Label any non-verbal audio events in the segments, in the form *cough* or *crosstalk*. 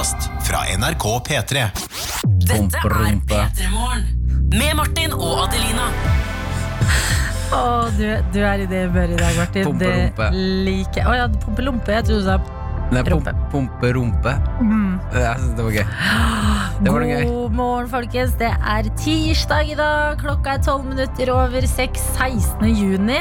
podkast fra NRK P3. Dette er. P3 Morgen. Med Martin og Adelina. Å, du, du er i det humøret i dag, Martin. Pumpe rumpe. Det liker jeg. Å ja, pumpelompe. Jeg trodde du sa Nei, Rumpe. pumpe, rumpe. mm. Jeg syns det var gøy. *gasps* Det var noe gøy. God morgen, folkens. Det er tirsdag i dag. Klokka er tolv minutter over seks. 16. juni.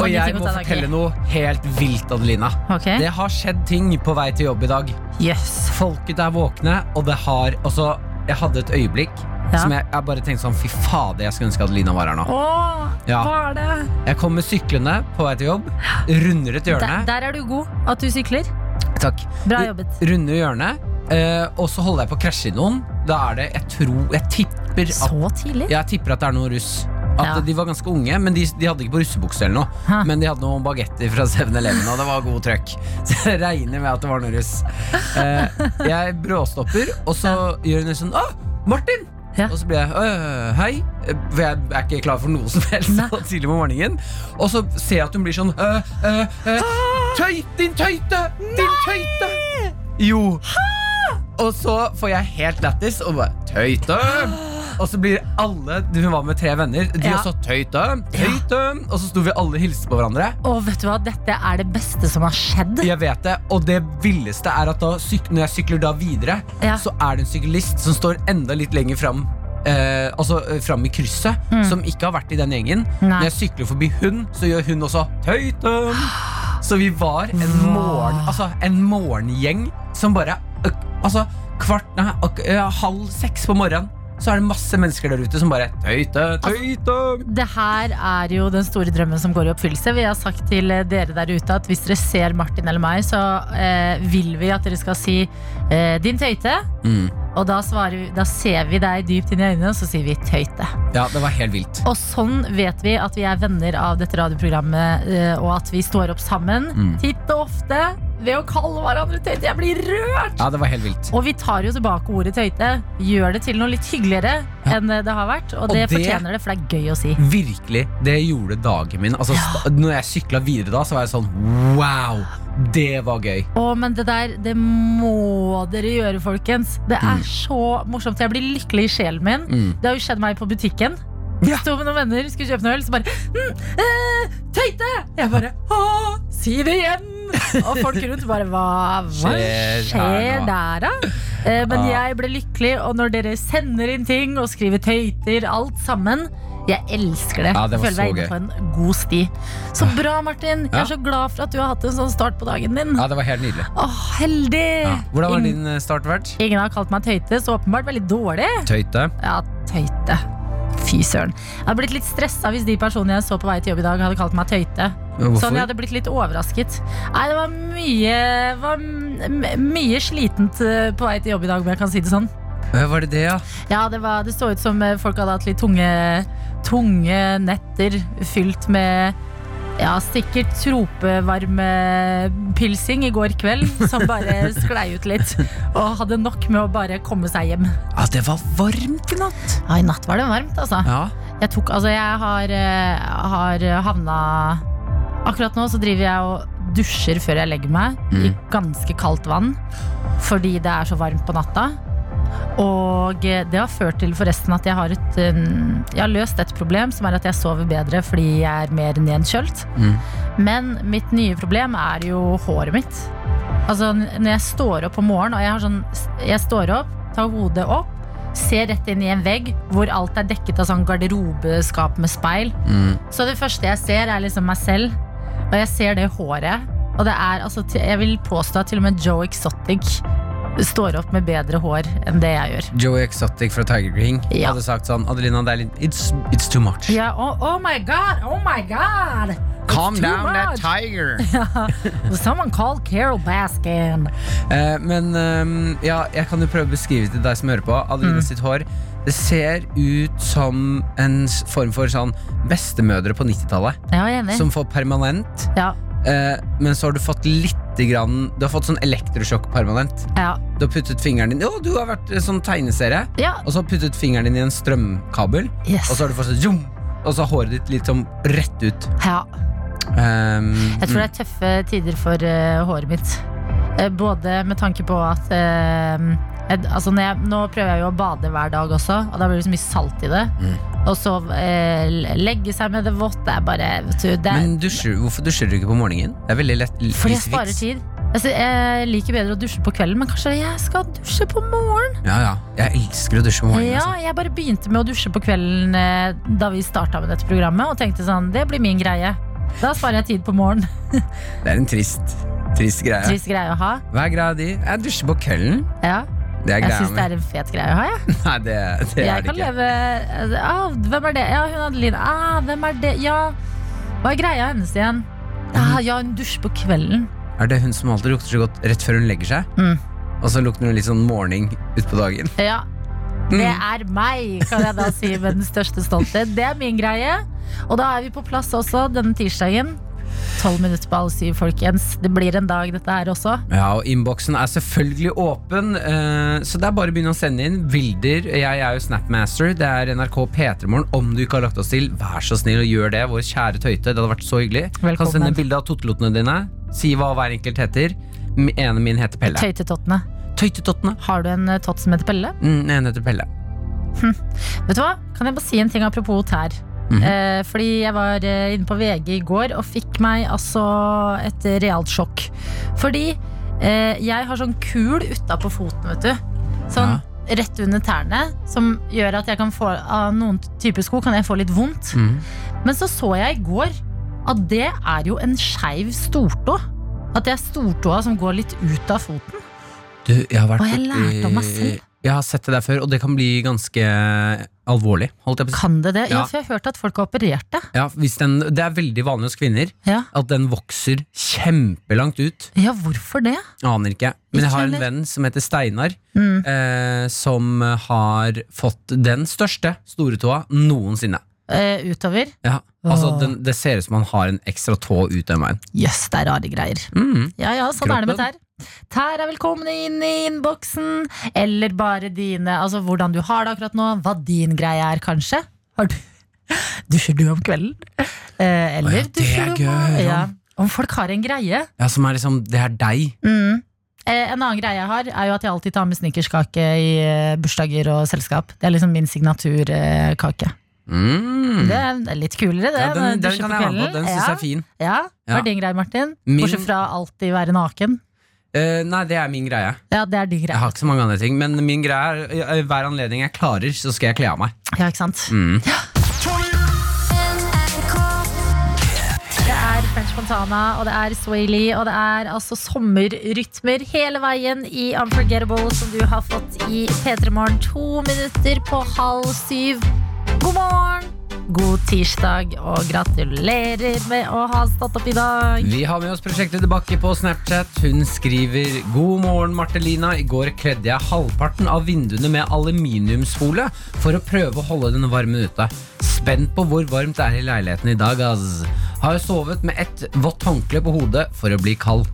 Og jeg må fortelle noe helt vilt, Adelina. Okay. Det har skjedd ting på vei til jobb i dag. Yes. Folket er våkne, og det har også, jeg hadde et øyeblikk Ja. som jeg, jeg bare tenkte sånn Fy fader, jeg skulle ønske Adelina var her nå. Åh, Ja. hva er det? Jeg kommer syklende på vei til jobb, runder et hjørne. der er du god. At du sykler. Takk. Bra jobbet. Runder hjørnet, eh, og så holder jeg på å krasje i noen. Da er det Jeg tror Jeg tipper at, Så tidlig? jeg tipper at det er noe russ. At Ja. De var ganske unge, men de, de hadde ikke på russebukse eller noe. Hæ. Men de hadde noen bagetter fra 7-Eleven, og det var god trøkk. *laughs* Så jeg regner med at det var noe russ. Eh, jeg bråstopper, og så gjør hun sånn Å, Martin! Ja. Og så blir jeg «Øh, hei, for jeg er ikke klar for noe som helst Nei. tidlig på morgenen. Og så ser jeg at hun blir sånn øh, øh, øh, Tøy, din tøyte! Din tøyte! Jo. Og så får jeg helt lættis og bare Tøyte! Og så blir alle Hun var med tre venner. De Ja. også tøyte, tøyte. Og så sto vi alle og hilste på hverandre. Og vet du hva, dette er det beste som har skjedd. Jeg vet det, Og det villeste er at da når jeg sykler da videre, Ja. så er det en syklist som står enda litt lenger fram. Eh, altså eh, fram i krysset, som ikke har vært i den gjengen. Nei. Når jeg sykler forbi hun, så gjør hun også tøyte. *gasps* Så vi var en morgen Altså en morgengjeng som bare Altså kvart Nei, halv seks på morgenen Så er det masse mennesker der ute som bare Tøyte, tøyte Det her er jo den store drømmen som går i oppfyllelse. Vi har sagt til eh, dere der ute at hvis dere ser Martin eller meg, så eh, vil vi at dere skal si eh, 'din tøyte'. mm. Og da, vi, da ser vi deg dypt inn i øynene, og så sier vi 'tøyte'. Ja, det var helt vilt Og sånn vet vi at vi er venner av dette radioprogrammet, eh, og at vi står opp sammen Mm. titt og ofte ved å kalle hverandre tøyte. Jeg blir rørt! Ja, det var helt vilt Og vi tar jo tilbake ordet tøyte. Gjør det til noe litt hyggeligere Ja. enn det har vært. Og, Og det, det- fortjener det, for det er gøy å si. Virkelig, det gjorde dagen min altså, ja. Når jeg syklet videre da, så var jeg sånn Wow, det var gøy Å, men det der, det må dere gjøre, folkens. Det er så morsomt. Jeg blir lykkelig i sjelen min. mm. Det har jo skjedd meg på butikken. Ja. Sto med noen venner, skulle kjøpe noe øl, så bare mm, eh, Tøyte! Jeg bare Å, si det igjen! Og folk rundt bare Hva, hva Skjer skjer, der, da? Eh, men Ja. jeg ble lykkelig, og når dere sender inn ting og skriver tøyter, alt sammen jeg elsker det. Ja, det føler meg inne på en god sti. Så bra, Martin. Jeg Ja. er så glad for at du har hatt en sånn start på dagen din. Ja, det var helt nydelig Åh, heldig! ja. Hvordan var Ing- din eh, start vært? Ingen har kalt meg tøyte, så åpenbart veldig dårlig. Tøyte Ja, tøyte. Fy søren. Jeg hadde blitt litt stressa hvis de personene jeg så på vei til jobb i dag, hadde kalt meg tøyte. Hvorfor? Sånn, jeg hadde blitt litt overrasket. Nei, det var mye var Mye slitent eh, på vei til jobb i dag, om jeg kan si det sånn. Var det det, ja? Ja, det, var, det så ut som eh, folk hadde hatt litt tunge, tunge netter fylt med ja, sikkert tropevarmepilsing i går kveld, som bare *laughs* sklei ut litt. Og hadde nok med å bare komme seg hjem. Ja, det var varmt i natt Ja, I natt var det varmt, altså. Ja, Jeg, tok, altså, jeg har, eh, har havna Akkurat nå så driver jeg og dusjer før jeg legger meg i Mm. ganske kaldt vann. Fordi det er så varmt på natta. Og eh, det har ført til forresten at jeg har, et, eh, jeg har løst et problem, som er at jeg sover bedre fordi jeg er mer nedkjølt. Mm. Men mitt nye problem er jo håret mitt. Altså når jeg står opp om morgenen, og jeg har sånn Jeg står opp, tar hodet opp, ser rett inn i en vegg hvor alt er dekket av sånn garderobeskap med speil. mm. Så det første jeg ser, er liksom meg selv. Og jeg ser det håret. Og det er altså Jeg vil påstå at til og med Joe Exotic står opp med bedre hår enn det jeg gjør. Joey Exotic fra Tiger King Ja. hadde sagt sånn Adelina, det er litt It's, it's too much Ja, oh, oh my god! Oh my god! Calm It's too down that tiger! *laughs* tiger Someone called Carol Baskin. Eh, men um, ja, jeg kan jo prøve å beskrive til deg som hører på. Adelina Mm. sitt hår Det ser ut som en form for sånn bestemødre på 90-tallet. Ja, jeg er enig. Som får permanent. Ja, Eh, men så har du fått litt grann Du har fått sånn elektrosjokk permanent. ja, Du har puttet fingeren din Jo, du har vært sånn tegneserie. ja. Og så har du puttet fingeren din i en strømkabel. Yes. Og så har du fått sånn zoom, Og så har håret ditt litt sånn rett ut. ja. Um, Jeg tror det er tøffe tider for uh, håret mitt. Uh, Både med tanke på at uh, jeg, altså når jeg, Nå prøver jeg jo å bade hver dag også, og da blir det så mye salt i det. Mm. Og så eh, legge seg med det vått. Det er bare vet du, det er, Men dusjer, hvorfor dusjer du ikke på morgenen? Det er veldig lett. Fordi jeg sparer tid. Altså, jeg liker bedre å dusje på kvelden, men kanskje jeg skal dusje på morgenen? Ja, ja. Jeg elsker å dusje på morgenen. Ja, Altså. jeg bare begynte med å dusje på kvelden eh, da vi starta med dette programmet, og tenkte sånn, det blir min greie. Da sparer jeg tid på morgenen. *laughs* Det er en trist, trist greie. Trist greie å ha. Hva er greia di? Jeg dusjer på kvelden. Ja, jeg syns det er en fet greie å ha, Ja. *laughs* Nei, det, det er Jeg det kan ikke. leve ah, Hvem er det? Ja, hun Adeline. Ah, hvem er det? Ja, hva er greia hennes igjen? Ah, ja, hun dusjer på kvelden. Er det hun som alltid lukter så godt rett før hun legger seg? Mm. Og så lukter hun litt sånn morning utpå dagen. Ja, Mm. det er meg, kan jeg da si med den største stolthet. Det er min greie. Og da er vi på plass også denne tirsdagen. Tolv minutter på halv syv, folkens. Det blir en dag, dette her også. Ja, og Innboksen er selvfølgelig åpen, eh, så det er bare å begynne å sende inn bilder. Jeg er jo Snapmaster. Det er NRK P3morgen. Om du ikke har lagt oss til, vær så snill og gjør det. Vår kjære Tøyte. Det hadde vært så hyggelig. Velkommen. Kan sende bilde av tottelotene dine. Si hva hver enkelt heter. Ene min heter Pelle. Tøytetottene. Tøytetottene. Har du en eh, tott som heter Pelle? Mm, en heter Pelle. Vet du hva? Kan jeg bare si en ting apropos tær? Mhm. eh, fordi jeg var eh, inne på VG i går og fikk meg altså et realt sjokk. Fordi eh, jeg har sånn kul utapå foten, vet du. Sånn rett under tærne, som gjør at jeg kan få av noen typer sko kan jeg få litt vondt. Mm. Men så så jeg i går at det er jo en skeiv stortå. At det er stortåa som går litt ut av foten. Du, jeg har vært Og jeg lærte om meg selv. Jeg har sett det der før, og det kan bli ganske alvorlig. Kan det det? Ja, Ja. for jeg har hørt at folk har operert det. Ja, hvis den, det er veldig vanlig hos kvinner Ja, at den vokser kjempelangt ut. ja hvorfor det? Aner ikke. Men jeg har en venn som heter Steinar, Mm. eh, som har fått den største stortåa noensinne. Eh, utover? Ja, altså den, Det ser ut som han har en ekstra tå ut den veien. Jøss, det er rare greier. Mm. Ja ja, sånn er det med Kroppen. tær. Tær er velkommen inn i innboksen. Eller bare dine Altså hvordan du har det akkurat nå. Hva din greie er, kanskje. Har du Dusjer *laughs* du om kvelden? Eh, eller ja, dusjer er du om ja. Om folk har en greie. Ja, Som er liksom Det er deg. Mm. Eh, en annen greie jeg har, er jo at jeg alltid tar med snickerskake i eh, bursdager og selskap. Det er liksom min signaturkake. Mm. Det er litt kulere, det. ja, den, den kvelden. Den syns jeg er fin. Ja, Hva er din greie, Martin? Min- Bortsett fra alltid være naken. Eh, nei, det er min greie. Ja, det er din Jeg har ikke så mange andre ting, men min greie er eh, hver anledning jeg klarer, så skal jeg kle av meg. Ja, ikke sant? Mm. Det er French Fontana, og det er Swaley, og det er altså sommerrytmer hele veien i Unforgettable, som du har fått i P3 Morgen. To minutter på halv syv. God morgen! God tirsdag, og gratulerer med å ha stått opp i dag. Vi har med oss prosjektet Bakke på Snapchat. Hun skriver God morgen, Martelina. I går kledde jeg halvparten av vinduene med aluminiumsfolie for å prøve å holde den varmen ute. Spent på hvor varmt det er i leiligheten i dag, ass. Har sovet med et vått håndkle på hodet for å bli kald.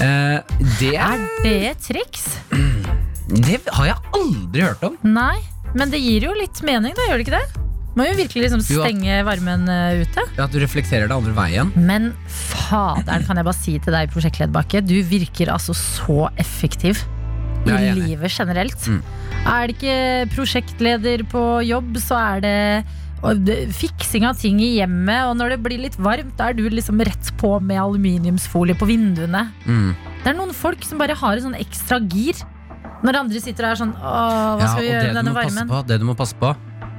Eh, det, Er det et triks? *clears throat* det har jeg aldri hørt om. Nei, men det gir jo litt mening, da, gjør det ikke det? Må jo virkelig liksom stenge varmen eh, ute. At du reflekterer det andre veien. Men faderen, kan jeg bare si til deg, prosjektleder Bakke, du virker altså så effektiv i livet generelt. Mm. Er det ikke prosjektleder på jobb, så er det fiksing av ting i hjemmet, og når det blir litt varmt, da er du liksom rett på med aluminiumsfolie på vinduene. Mm. Det er noen folk som bare har en sånn ekstra gir. Når andre sitter der sånn Åh, hva Ja, skal vi gjøre med denne varmen? på, det du må passe på,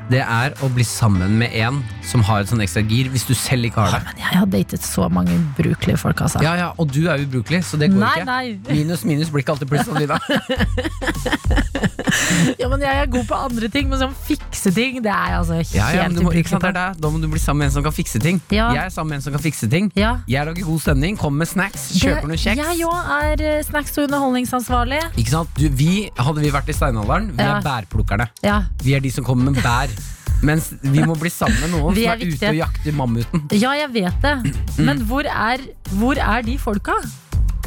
det er å bli sammen med en som har et sånn ekstra gir, hvis du selv ikke har det. Men jeg har datet så mange ubrukelige folk, altså. Ja, ja, Og du er ubrukelig, så det går nei, ikke. nei. *laughs* Minus minus blir ikke alltid pluss. Adelina. *laughs* *laughs* Ja, men jeg er god på andre ting, men sånn fikseting, det er altså helt Ja, ja, må, ubrukelig på. Da må du bli sammen med en som kan fikse ting. Ja. Jeg er sammen med en som kan fikse ting. Ja. Jeg lager god stemning, kommer med snacks, kjøper noe kjeks. Jeg òg er eh, snacks- og underholdningsansvarlig. Ikke sant? Du, vi, hadde vi vært i steinalderen, vi er bærplukkerne. Ja. Vi er de som kommer med bær. Mens vi må bli sammen med noen som er ute og jakter mammuten. ja, jeg vet det. Men hvor er, hvor er de folka?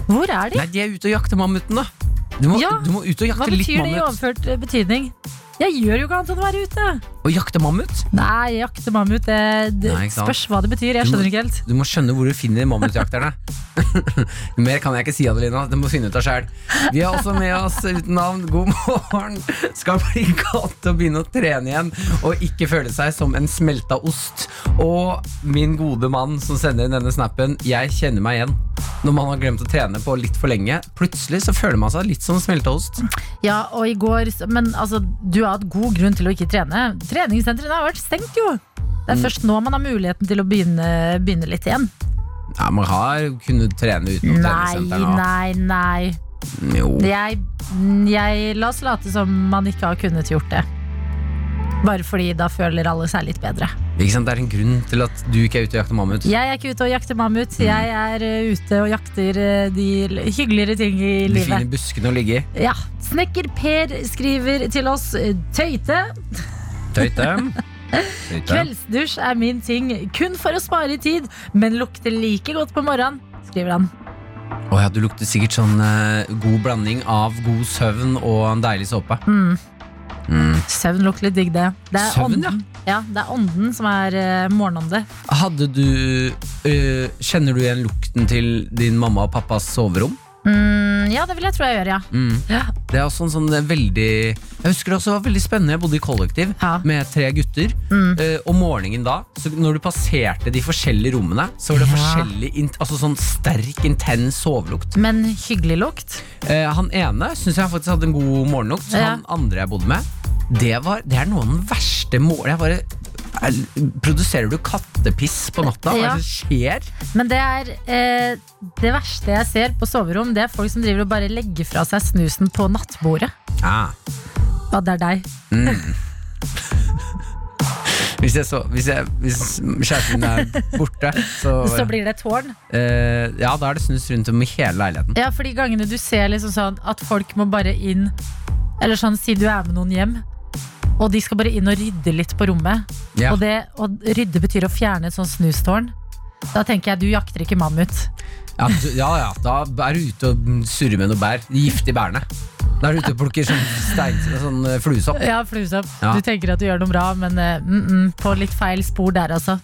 Hvor er de? Nei, de er ute og jakter mammuten, da. Du må, Ja. du må ut og Hva jakte litt betyr det i overført eh, betydning? Jeg gjør jo ikke annet enn å være ute. Og jakte mammut? Nei, jakte mammut, det, det Nei, spørs hva det betyr. Jeg skjønner ikke helt. Du må skjønne hvor du finner mammutjakterne. *laughs* Mer kan jeg ikke si, Adelina. Det må finne ut av sjæl. Vi har også med oss uten navn God morgen. Skal bli godt å begynne å trene igjen og ikke føle seg som en smelta ost. Og min gode mann som sender inn denne snappen, jeg kjenner meg igjen. Når man har glemt å trene på litt for lenge, plutselig så føler man seg litt som smelta ost. Ja, og i går Men altså, du har hatt god grunn til å ikke trene. Treningssentrene har vært stengt, jo. Det er Mm. først nå man har muligheten til å begynne, begynne litt igjen. Ja, Man har kunnet trene uten noe Nei, nei, nei. Jo. Jeg, jeg La oss late som man ikke har kunnet gjort det. Bare fordi da føler alle seg litt bedre. Ikke sant? Det er en grunn til at du ikke er ute og jakter mammut. Jeg er ikke ute og jakter mammut. Mm. Jeg er eh, ute og jakter eh, de hyggeligere ting i De fine buskene å ligge i. Ja. Snekker Per skriver til oss eh, Tøyte. Tøyte. Tøyte. Kveldsdusj er min ting, kun for å spare tid, men lukter like godt på morgenen, skriver han. Å ja, du lukter sikkert sånn eh, god blanding av god søvn og en deilig såpe. Mm. Mm. Søvn lukter litt digg, det. Det er Søvn, ånden. Ja, det er ånden som er uh, morgenånde. Hadde du eh, Kjenner du igjen lukten til din mamma og pappas soverom? Mm, ja, det vil jeg tro jeg gjør, ja. Mm. ja. Det er også en sånn veldig Jeg husker det også var veldig spennende. Jeg bodde i kollektiv Ja. med tre gutter. Mm. Eh, og morgenen da, så når du passerte de forskjellige rommene, så var det Ja. forskjellig altså sånn sterk, intens sovelukt. Men hyggelig lukt. Eh, han ene syns jeg faktisk hadde en god morgenlukt. Ja. Han andre jeg bodde med, det, var, det er noe av den verste morgenen. Er, Produserer du kattepiss på natta? Hva er det som skjer? Men det er eh, det verste jeg ser på soverom, det er folk som driver og bare legger fra seg snusen på nattbordet. Ah. Ja, det er deg. *laughs* Hvis, jeg så, hvis, jeg, hvis kjæresten er borte, så, *laughs* Så blir det tårn. eh, Ja, da er det snus rundt om i hele leiligheten. Ja, for de gangene du ser liksom sånn at folk må bare inn Eller sånn, si du er med noen hjem, og de skal bare inn og rydde litt på rommet. Ja. Og, det, og rydde betyr å fjerne et sånt snustårn. Da tenker jeg du jakter ikke mammut. Ja, du, ja, ja, da er du ute og surrer med noe bær. De giftige bærene. Da er du ute og plukker sånn, stein, sånn eh, fluesopp. Ja, fluesopp. Ja. Du tenker at du gjør noe bra, men eh, mm -mm, på litt feil spor der, altså.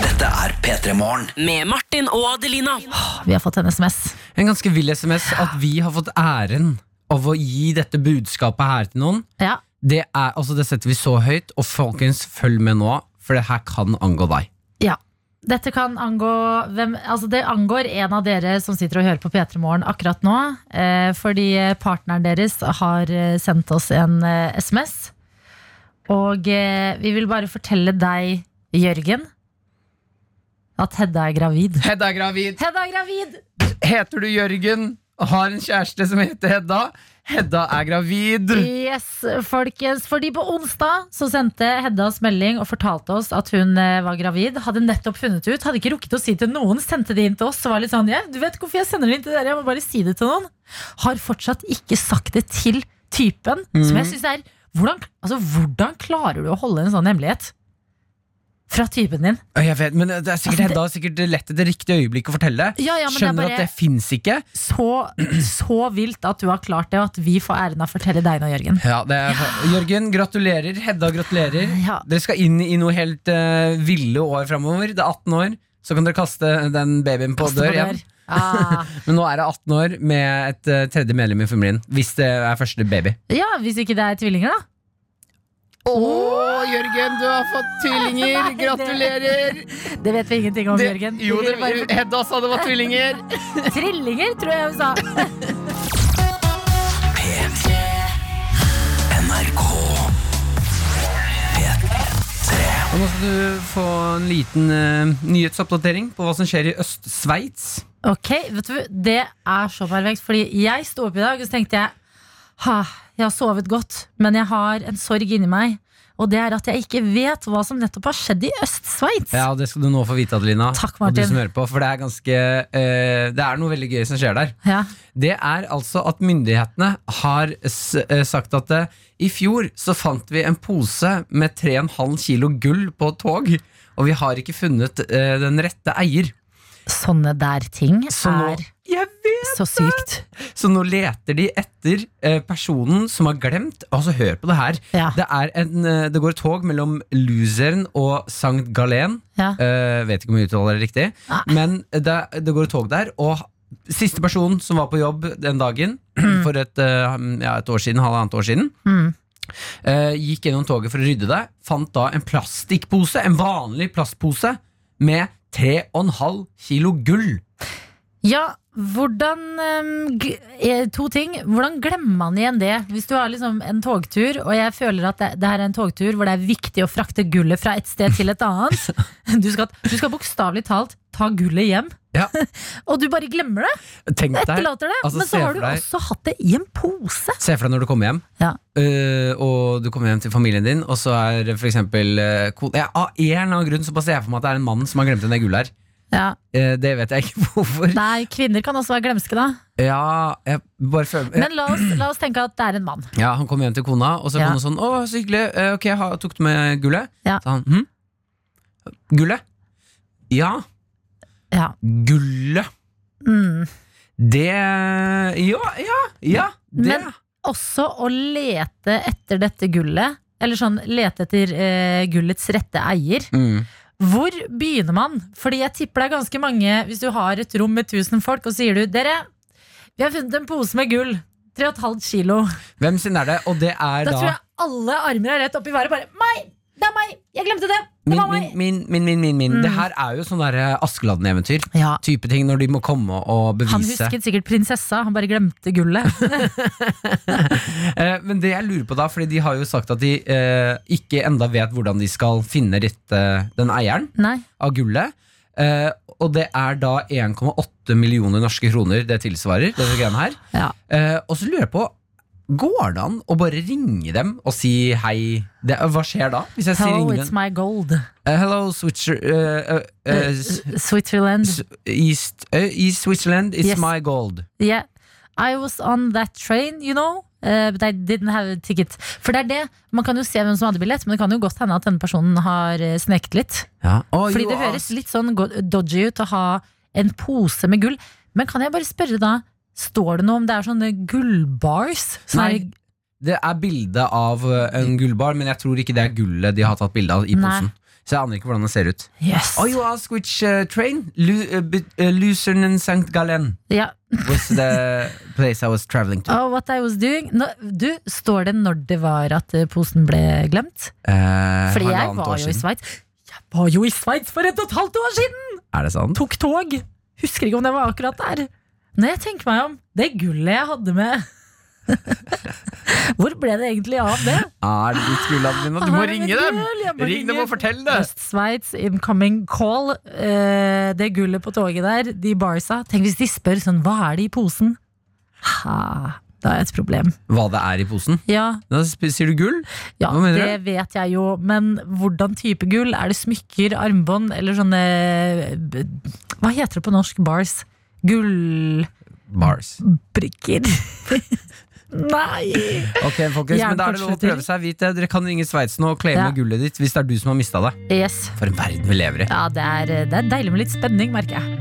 Dette er P3 Morgen. Med Martin og Adelina. Vi har fått en SMS. En ganske vill SMS at vi har fått æren av å gi dette budskapet her til noen. Ja, Det, er, altså det setter vi så høyt, og folkens, følg med nå, for det her kan angå deg. Ja. Dette kan angå hvem, altså Det angår en av dere som sitter og hører på P3 Morgen akkurat nå. Eh, fordi partneren deres har eh, sendt oss en eh, SMS. Og eh, vi vil bare fortelle deg, Jørgen, at Hedda er gravid. Hedda er gravid. Hedda er gravid! Heter du Jørgen og har en kjæreste som heter Hedda? Hedda er gravid. Yes, folkens. Fordi på onsdag så sendte Hedda oss melding og fortalte oss at hun eh, var gravid. Hadde nettopp funnet ut, hadde ikke rukket å si til noen. Sendte det inn til oss Så var litt sånn ja, Du vet hvorfor jeg sender det inn til dere? Jeg må bare si det til noen. Har fortsatt ikke sagt det til typen. Som jeg synes er hvordan, altså, hvordan klarer du å holde en sånn hemmelighet? Fra typen din. Jeg vet, men det er sikkert Altså, det- Hedda har sikkert lett et riktig øyeblikk å fortelle. Ja, ja, Skjønner det at det fins ikke. Så, så vilt at du har klart det, og at vi får æren av å fortelle deg nå, Jørgen. Ja, det er, Jørgen, gratulerer. Hedda, gratulerer. Ja. Dere skal inn i noe helt uh, ville år framover. Det er 18 år. Så kan dere kaste den babyen på Kaste på dør igjen. Ah. *laughs* Men nå er det 18 år med et uh, tredje medlem i familien. Hvis det er første baby. Ja, hvis ikke det er tvillinger, da. Å, Jørgen, du har fått tvillinger! *laughs* Det- Gratulerer! Det vet vi ingenting om, Det- Jørgen. jo, det, bare- Hedda sa det var tvillinger. *laughs* Trillinger, tror jeg hun sa. *laughs* NRK. Og nå skal du få en liten uh, nyhetsoppdatering på hva som skjer i Øst-Sveits. Ok, vet du, Det er så perfekt, fordi jeg sto opp i dag og så tenkte jeg ha, jeg har sovet godt, men jeg har en sorg inni meg. Og det er at jeg ikke vet hva som nettopp har skjedd i Øst-Sveits. Ja, Det skal du nå få vite, Adelina. Takk, Og du som hører på, for det er ganske uh, Det er noe veldig gøy som skjer der. Ja. Det er altså at myndighetene har eh, sagt at uh, i fjor så fant vi en pose med 3,5 kilo gull på et tog, og vi har ikke funnet uh, den rette eier. Sånne der ting Så nå er Jeg vet! Så sykt. Så nå leter de etter eh, personen som har glemt Altså, hør på det her. Ja. Det, er en, eh, det går et tog mellom Luzern og Sankt Galen. Ja. Uh, vet ikke om jeg uttaler det riktig. ja. Men det, det går et tog der, og siste person som var på jobb den dagen, for et, ja, et år siden, halvannet år siden, Mm. uh, gikk gjennom toget for å rydde det, fant da en plastikkpose, en vanlig plastpose, med 3,5 kilo gull. Ja, hvordan ehm, eh, To ting. Hvordan glemmer man igjen det? Hvis du har liksom en togtur, og jeg føler at det, det her er en togtur hvor det er viktig å frakte gullet fra et sted til et annet. *laughs* Du skal, du skal bokstavelig talt ta gullet hjem, Ja. *laughs* og du bare glemmer det. Tenk deg, Etterlater det. altså, Men så har du deg- også hatt det i en pose. Se for deg når du kommer hjem, Ja. uh, og du kommer hjem til familien din, og så er for eksempel ko- ja, Av en eller annen grunn så bare ser jeg for meg at det er en mann som har glemt igjen det gullet her. Ja. Eh, det vet jeg ikke *laughs* hvorfor. Nei, kvinner kan også være glemske, da. Ja, jeg bare føler Men la oss, la oss tenke at det er en mann. Ja, Han kom hjem til kona, og så Ja. kona sånn 'Å, så hyggelig. Eh, Ok, ha, tok du med gullet?' Ja. Så han hm? Gullet? Ja, Ja. gullet. Mm. Det Ja, ja, ja. Det. Men også å lete etter dette gullet, eller sånn lete etter uh, gullets rette eier. mm. Hvor begynner man? Fordi jeg tipper det er ganske mange Hvis du har et rom med 1000 folk, og sier du Dere, vi har funnet en pose med gull. 3,5 kilo. Hvem sin er det? Og det er Da da, tror jeg alle armer er rett opp i været. Bare meg! Det er meg! Jeg glemte det! Min, min, min, min, min, min. Mm. Det her er jo sånn der Askeladden-eventyr. Ja. Type ting når de må komme og bevise. Han husket sikkert prinsessa, han bare glemte gullet. *laughs* *laughs* Eh, men det jeg lurer på da, fordi de har jo sagt at de eh, ikke enda vet hvordan de skal finne rette den eieren Nei. av gullet. Eh, og det er da 1,8 millioner norske kroner det tilsvarer. Ja. Eh, og så lurer jeg på Går det an å bare ringe dem og si hei? Det, hva skjer da? Hvis jeg Hello, sier it's my gold. Uh, hello, Switzer, uh, uh, eh, Switzerland. East, eh, East Switzerland, it's Yes. my gold. Yeah, I was on that train, you know. but I didn't have a ticket. For det er det, Man kan jo se hvem som hadde billett, men det kan jo godt hende at denne personen har sneket litt. Ja. Oh, Fordi det høres litt sånn dodgy ut å ha en pose med gull. Men kan jeg bare spørre da, står det noe om det er sånne gullbars? Som Nei. Det er bilde av eh, en gullbar, men jeg tror ikke det er gullet de har tatt bilde av i posen. Så jeg aner ikke hvordan det ser ut. yes. Oh, you ask which uh, train? Lu uh, uh, Lucerne and St. Gallen Ja. was the place I was traveling to. Oh, what I was doing. no, du, står det når det var at uh, posen ble glemt? Eh, Fordi jeg var jo i. Sveits. Jeg var jo i Sveits for et og et halvt år siden! Er det sant? tok tog. Husker ikke om det var akkurat der. Når jeg tenker meg om, det gullet jeg hadde med *laughs* Hvor ble det egentlig av det? Er det ditt gull, Adelina? Du må ringe dem! Ring dem og fortell det! Øst-Sveits incoming call. Eh, det gullet på toget der, de barsa. Tenk hvis de spør sånn, hva er det i posen? Ha, da er et problem. Hva det er i posen? Ja, Da sier du gull? ja det vet jeg jo, men hvordan type gull? Er det smykker, armbånd eller sånne Hva heter det på norsk? Bars? Gullbrikker? Brikker. *laughs* Nei! Ok, folkens, men da er det lov å prøve seg. Vit det. Dere kan ringe Sveitsen og claime Ja. gullet ditt hvis det er du som har mista det. Yes. For en verden vi lever i. Ja, det er, det er deilig med litt spenning, merker jeg.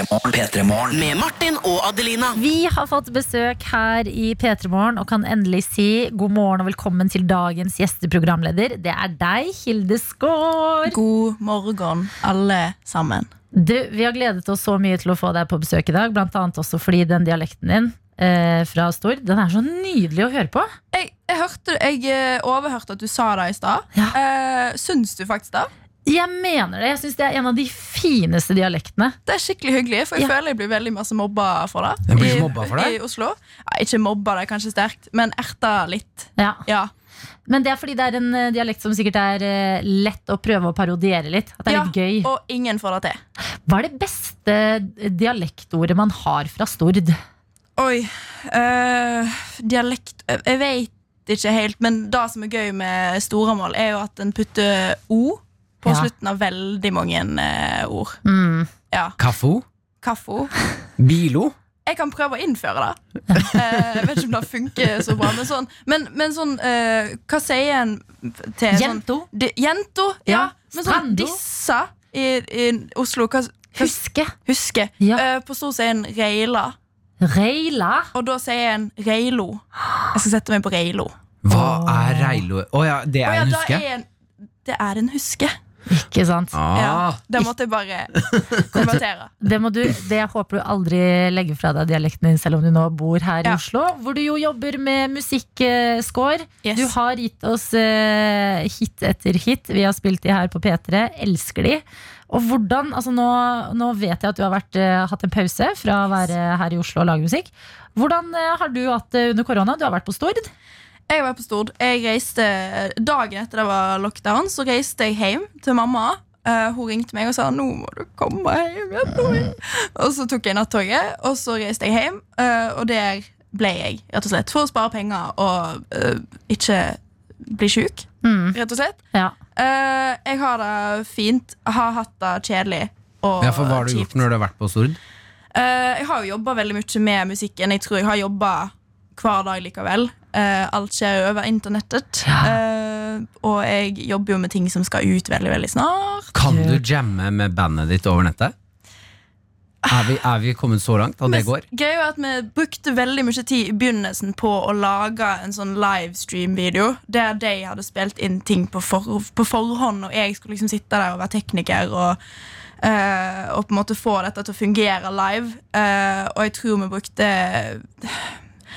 P3 Med Martin og Adelina. Vi har fått besøk her i P3 Morgen og kan endelig si god morgen og velkommen til dagens gjesteprogramleder. Det er deg, Hilde Skaar. God morgen, alle sammen. Du, vi har gledet oss så mye til å få deg på besøk i dag, annet også fordi den dialekten din eh, fra Stord, den er så nydelig å høre på. Jeg, jeg, hørte, jeg eh, overhørte at du sa det i stad. Ja. Eh, syns du faktisk det? Jeg mener det. Jeg syns det er en av de fineste dialektene. Det er skikkelig hyggelig, for jeg Ja. føler jeg blir veldig masse mobba for det. Blir I- mobba for det? I Oslo. Ja, ikke mobba, det er kanskje sterkt, men erta litt. Ja. Ja. Men det er fordi det er en eh, dialekt som sikkert er eh, lett å prøve å parodiere litt. At det er Ja, litt gøy. Og ingen får det til. Hva er det beste dialektordet man har fra Stord? Oi. øh, dialekt Jeg jeg vet ikke helt, men det som er gøy med Storamål, er jo at en putter O på Ja. slutten av veldig mange eh, ord. Mm. Ja. Kaffo? Kaffo. Bilo? Jeg kan prøve å innføre det. Eh, jeg vet ikke om det funker så bra. Men sånn, men, men sånn eh, Hva sier en til sånn Jento. Jento? Ja. Ja. Men sånn Strando. dissa i, i Oslo hva, hva, Huske. Huske. Ja. Eh, på stor sier en reila. Reila. Og da sier en reilo. Jeg skal sette meg på reilo. Hva er reilo? Å ja, det Å er ja, en da huske? er en, det er en huske. Ikke sant? Ja, Ah, det måtte jeg bare konvertere. *laughs* Det, må du, det jeg håper du aldri legger fra deg dialekten din, selv om du nå bor her i Oslo, hvor du jo jobber med musikkscore. Yes. Du har gitt oss uh, hit etter hit. Vi har spilt de her på P3. Elsker de. Og hvordan, altså nå, nå vet jeg at du har vært, uh, hatt en pause fra å være her i Oslo og lage musikk. Hvordan uh, har du hatt det under korona? Du har vært på Stord. Jeg var på Stord. Jeg reiste Dagen etter det var lockdown, så reiste jeg hjem til mamma. Uh, hun ringte meg og sa 'nå må du komme hjem'. jeg tror jeg. Og så tok jeg nattoget, og så reiste jeg hjem. Uh, og der ble jeg, rett og slett. For å spare penger og uh, ikke bli sjuk, Mm, rett og slett. ja. Eh, jeg har det fint. Har hatt det kjedelig. Og ja, for hva har du kjipt. gjort når du har vært på Stord? Eh, jeg har jo jobba veldig mye med musikken. Jeg tror jeg har jobba hver dag likevel. Eh, alt skjer jo over internettet. Eh, og jeg jobber jo med ting som skal ut veldig veldig snart. Kan du jamme med bandet ditt over nettet? Er vi, er vi kommet så langt at det går? Gøy er at Vi brukte veldig mye tid i begynnelsen på å lage en sånn livestream-video. Der de hadde spilt inn ting på, for, på forhånd, og jeg skulle liksom sitte der og være tekniker. Og, uh, og på en måte få dette til å fungere live. Eh, og jeg tror vi brukte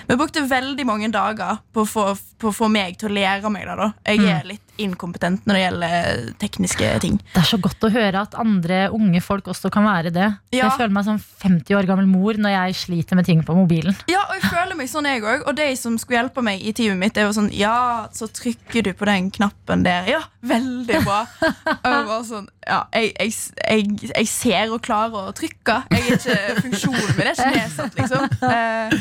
Vi brukte veldig mange dager på å få, på å få meg til å lære meg det. da Jeg er litt inkompetent når det gjelder tekniske ting. Det er så godt å høre at andre unge folk også kan være det. Ja. Jeg føler meg som 50 år gammel mor når jeg sliter med ting på mobilen. Ja, og jeg føler meg sånn jeg òg. Og de som skulle hjelpe meg i teamet mitt, er jo sånn Ja, så trykker du på den knappen der. Ja, veldig bra. Og sånn Ja, jeg, jeg, jeg, jeg ser og klarer å trykke. Jeg er ikke Funksjonen min det er ikke nedsatt, liksom. Eh,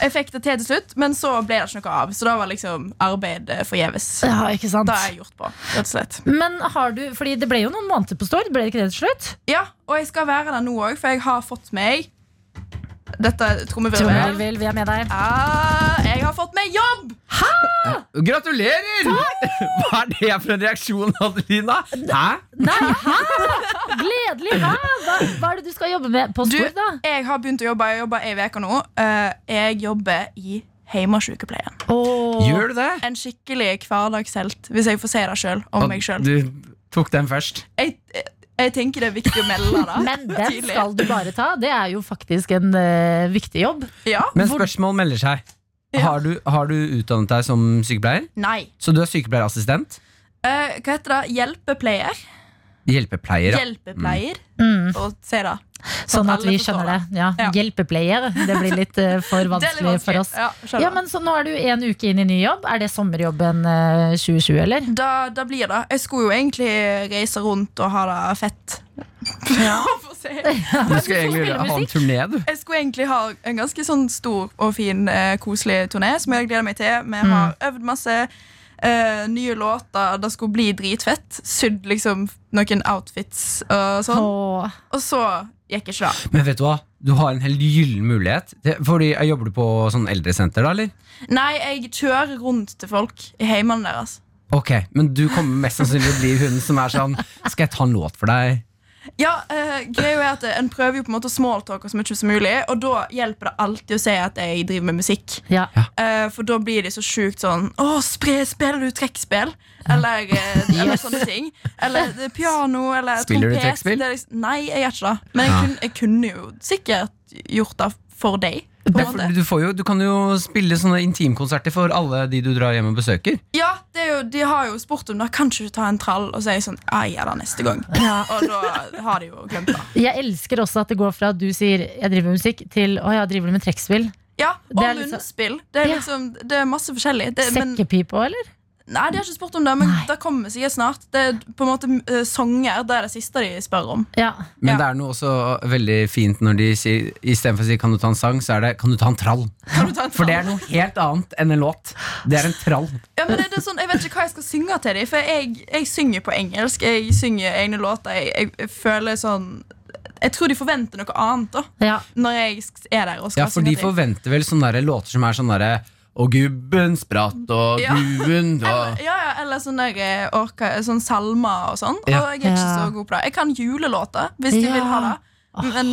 jeg fikk det til til slutt, men så ble det ikke noe av. Så da var liksom arbeid eh, forgjeves. Ja, ikke sant? Da er jeg gjort på, rett og slett. Men har du, fordi det ble jo noen måneder på Stord, ble det ikke det til slutt? Ja, og jeg skal være der nå òg, for jeg har fått meg Dette trommevirvel. Vi er med deg. Ah, jeg har fått meg jobb! Gratulerer! *laughs* Hva er det for en reaksjon, Adelina? Hæ? Nei, hæ? Gledelig, hæ? Hva, hva er det du skal jobbe med på Du, Stord, da? jeg har begynt å jobbe Jeg jobber ei uke nå. Eh, jeg jobber i hjemmesykepleien. Åh. Gjør du det? En skikkelig hverdagshelt, hvis jeg får se det sjøl om meg sjøl. Du tok den først. Jeg, jeg tenker det er viktig å melde det. *laughs* Men den tidlig. skal du bare ta. Det er jo faktisk en eh, viktig jobb. Ja. Men spørsmål melder seg. Ja. Har, du, har du utdannet deg som sykepleier? Nei. Så du er sykepleierassistent? Eh, hva heter det? Hjelpepleier? Hjelpepleier? ja. Hjelpepleier. Mm. Og si da. Sånn at vi skjønner det. Ja. Ja. Hjelpepleier. Det blir litt uh, *laughs* for litt vanskelig for oss. Ja. Ja, men Så nå er du en uke inn i ny jobb. Er det sommerjobben uh, 2020, eller? da, da blir det. Jeg skulle jo egentlig reise rundt og ha det fett. For å si. Du skal egentlig ha en turné, du. Jeg skulle egentlig ha en ganske sånn stor og fin, uh, koselig turné som jeg gleder meg til. Vi Mm. har øvd masse eh, nye låter. Det skulle bli dritfett. Sydd liksom noen outfits og sånn. Åh. Og så gikk ikke det. Men vet du hva? Du har en helt gyllen mulighet. Det- Fordi, Jobber du på sånn eldresenter, da? eller? Nei, jeg kjører rundt til folk i heimene deres. Ok, Men du kommer mest sannsynlig til å bli hun som er sånn Skal jeg ta en låt for deg? Ja, uh, greia er at En prøver jo på en måte å smalltalke så mye som mulig, og da hjelper det alltid å si at jeg driver med musikk. Ja. Uh, for da blir de så sjukt sånn Å, spre, spiller du trekkspill? Eller, *laughs* yes. eller sånne ting. Eller eh, piano, eller Spiller du trompet. trekkspill? Det er liksom, nei, jeg gjør ikke det. Men jeg, Ja. kunne, jeg kunne jo sikkert gjort det for deg. På en måte. du, får jo, du kan jo spille sånne intimkonserter for alle de du drar hjem og besøker. Ja, det er jo, De har jo spurt om det. Kan ikke du ta en trall og si sånn Ja, jeg gjør det neste gang. Ja. *laughs* Og da har de jo glemt det. Jeg elsker også at det går fra at du sier 'jeg driver med musikk', til 'å ja, driver du med trekkspill'? Ja, Og er liksom- munnspill. Det er liksom Det er masse forskjellig. Det, Sekkepipe òg, eller? Nei, de har ikke spurt om det, men Nei. det kommer sikkert snart. Det er på en måte uh, Sanger det er det siste de spør om. Ja. Men Ja. det er noe også veldig fint når de sier istedenfor å si 'kan du ta en sang', så er det 'kan du ta en trall'. Kan du ta en For det er noe helt annet enn en låt. Det er en trall. Ja, men det, det er sånn, Jeg vet ikke hva jeg skal synge til dem, for jeg, jeg synger på engelsk. Jeg synger egne låter. Jeg, jeg, jeg føler sånn Jeg tror de forventer noe annet da ja. når jeg er der og skal Ja, for de forventer vel sånne låter som er sånn derre Og gubben spratt, og Ja. gubben *laughs* Eller, og ja, ja, eller sånne, eh, orka, sånn salmer og sånn. Ja. Og jeg er ikke så god på det. Jeg kan julelåter, hvis de vil ha det. Men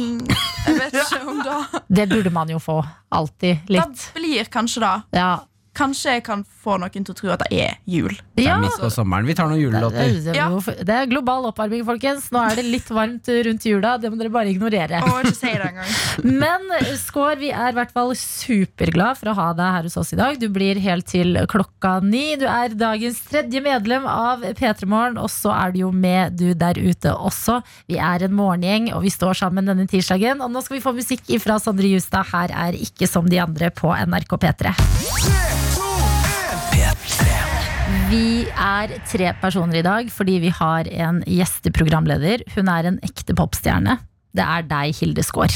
jeg vet *laughs* ikke om da Det burde man jo få. Alltid. Det Litt. blir kanskje da Ja. Kanskje jeg kan få noen til å tro at det er jul. Det ja. er midt på sommeren. Vi tar noen julelåter. det, det, det er global oppvarming, folkens. Nå er det litt varmt rundt jula. Det må dere bare ignorere. Oh, ikke si det engang. *laughs* Men Skår, vi er i hvert fall superglad for å ha deg her hos oss i dag. Du blir helt til klokka ni. Du er dagens tredje medlem av P3 Morgen, og så er du jo med du der ute også. Vi er en morgengjeng, og vi står sammen denne tirsdagen. Og nå skal vi få musikk ifra Sondre Justad. Her er Ikke som de andre på NRK P3. Vi er tre personer i dag fordi vi har en gjesteprogramleder. Hun er en ekte popstjerne. Det er deg, Hilde Skaar.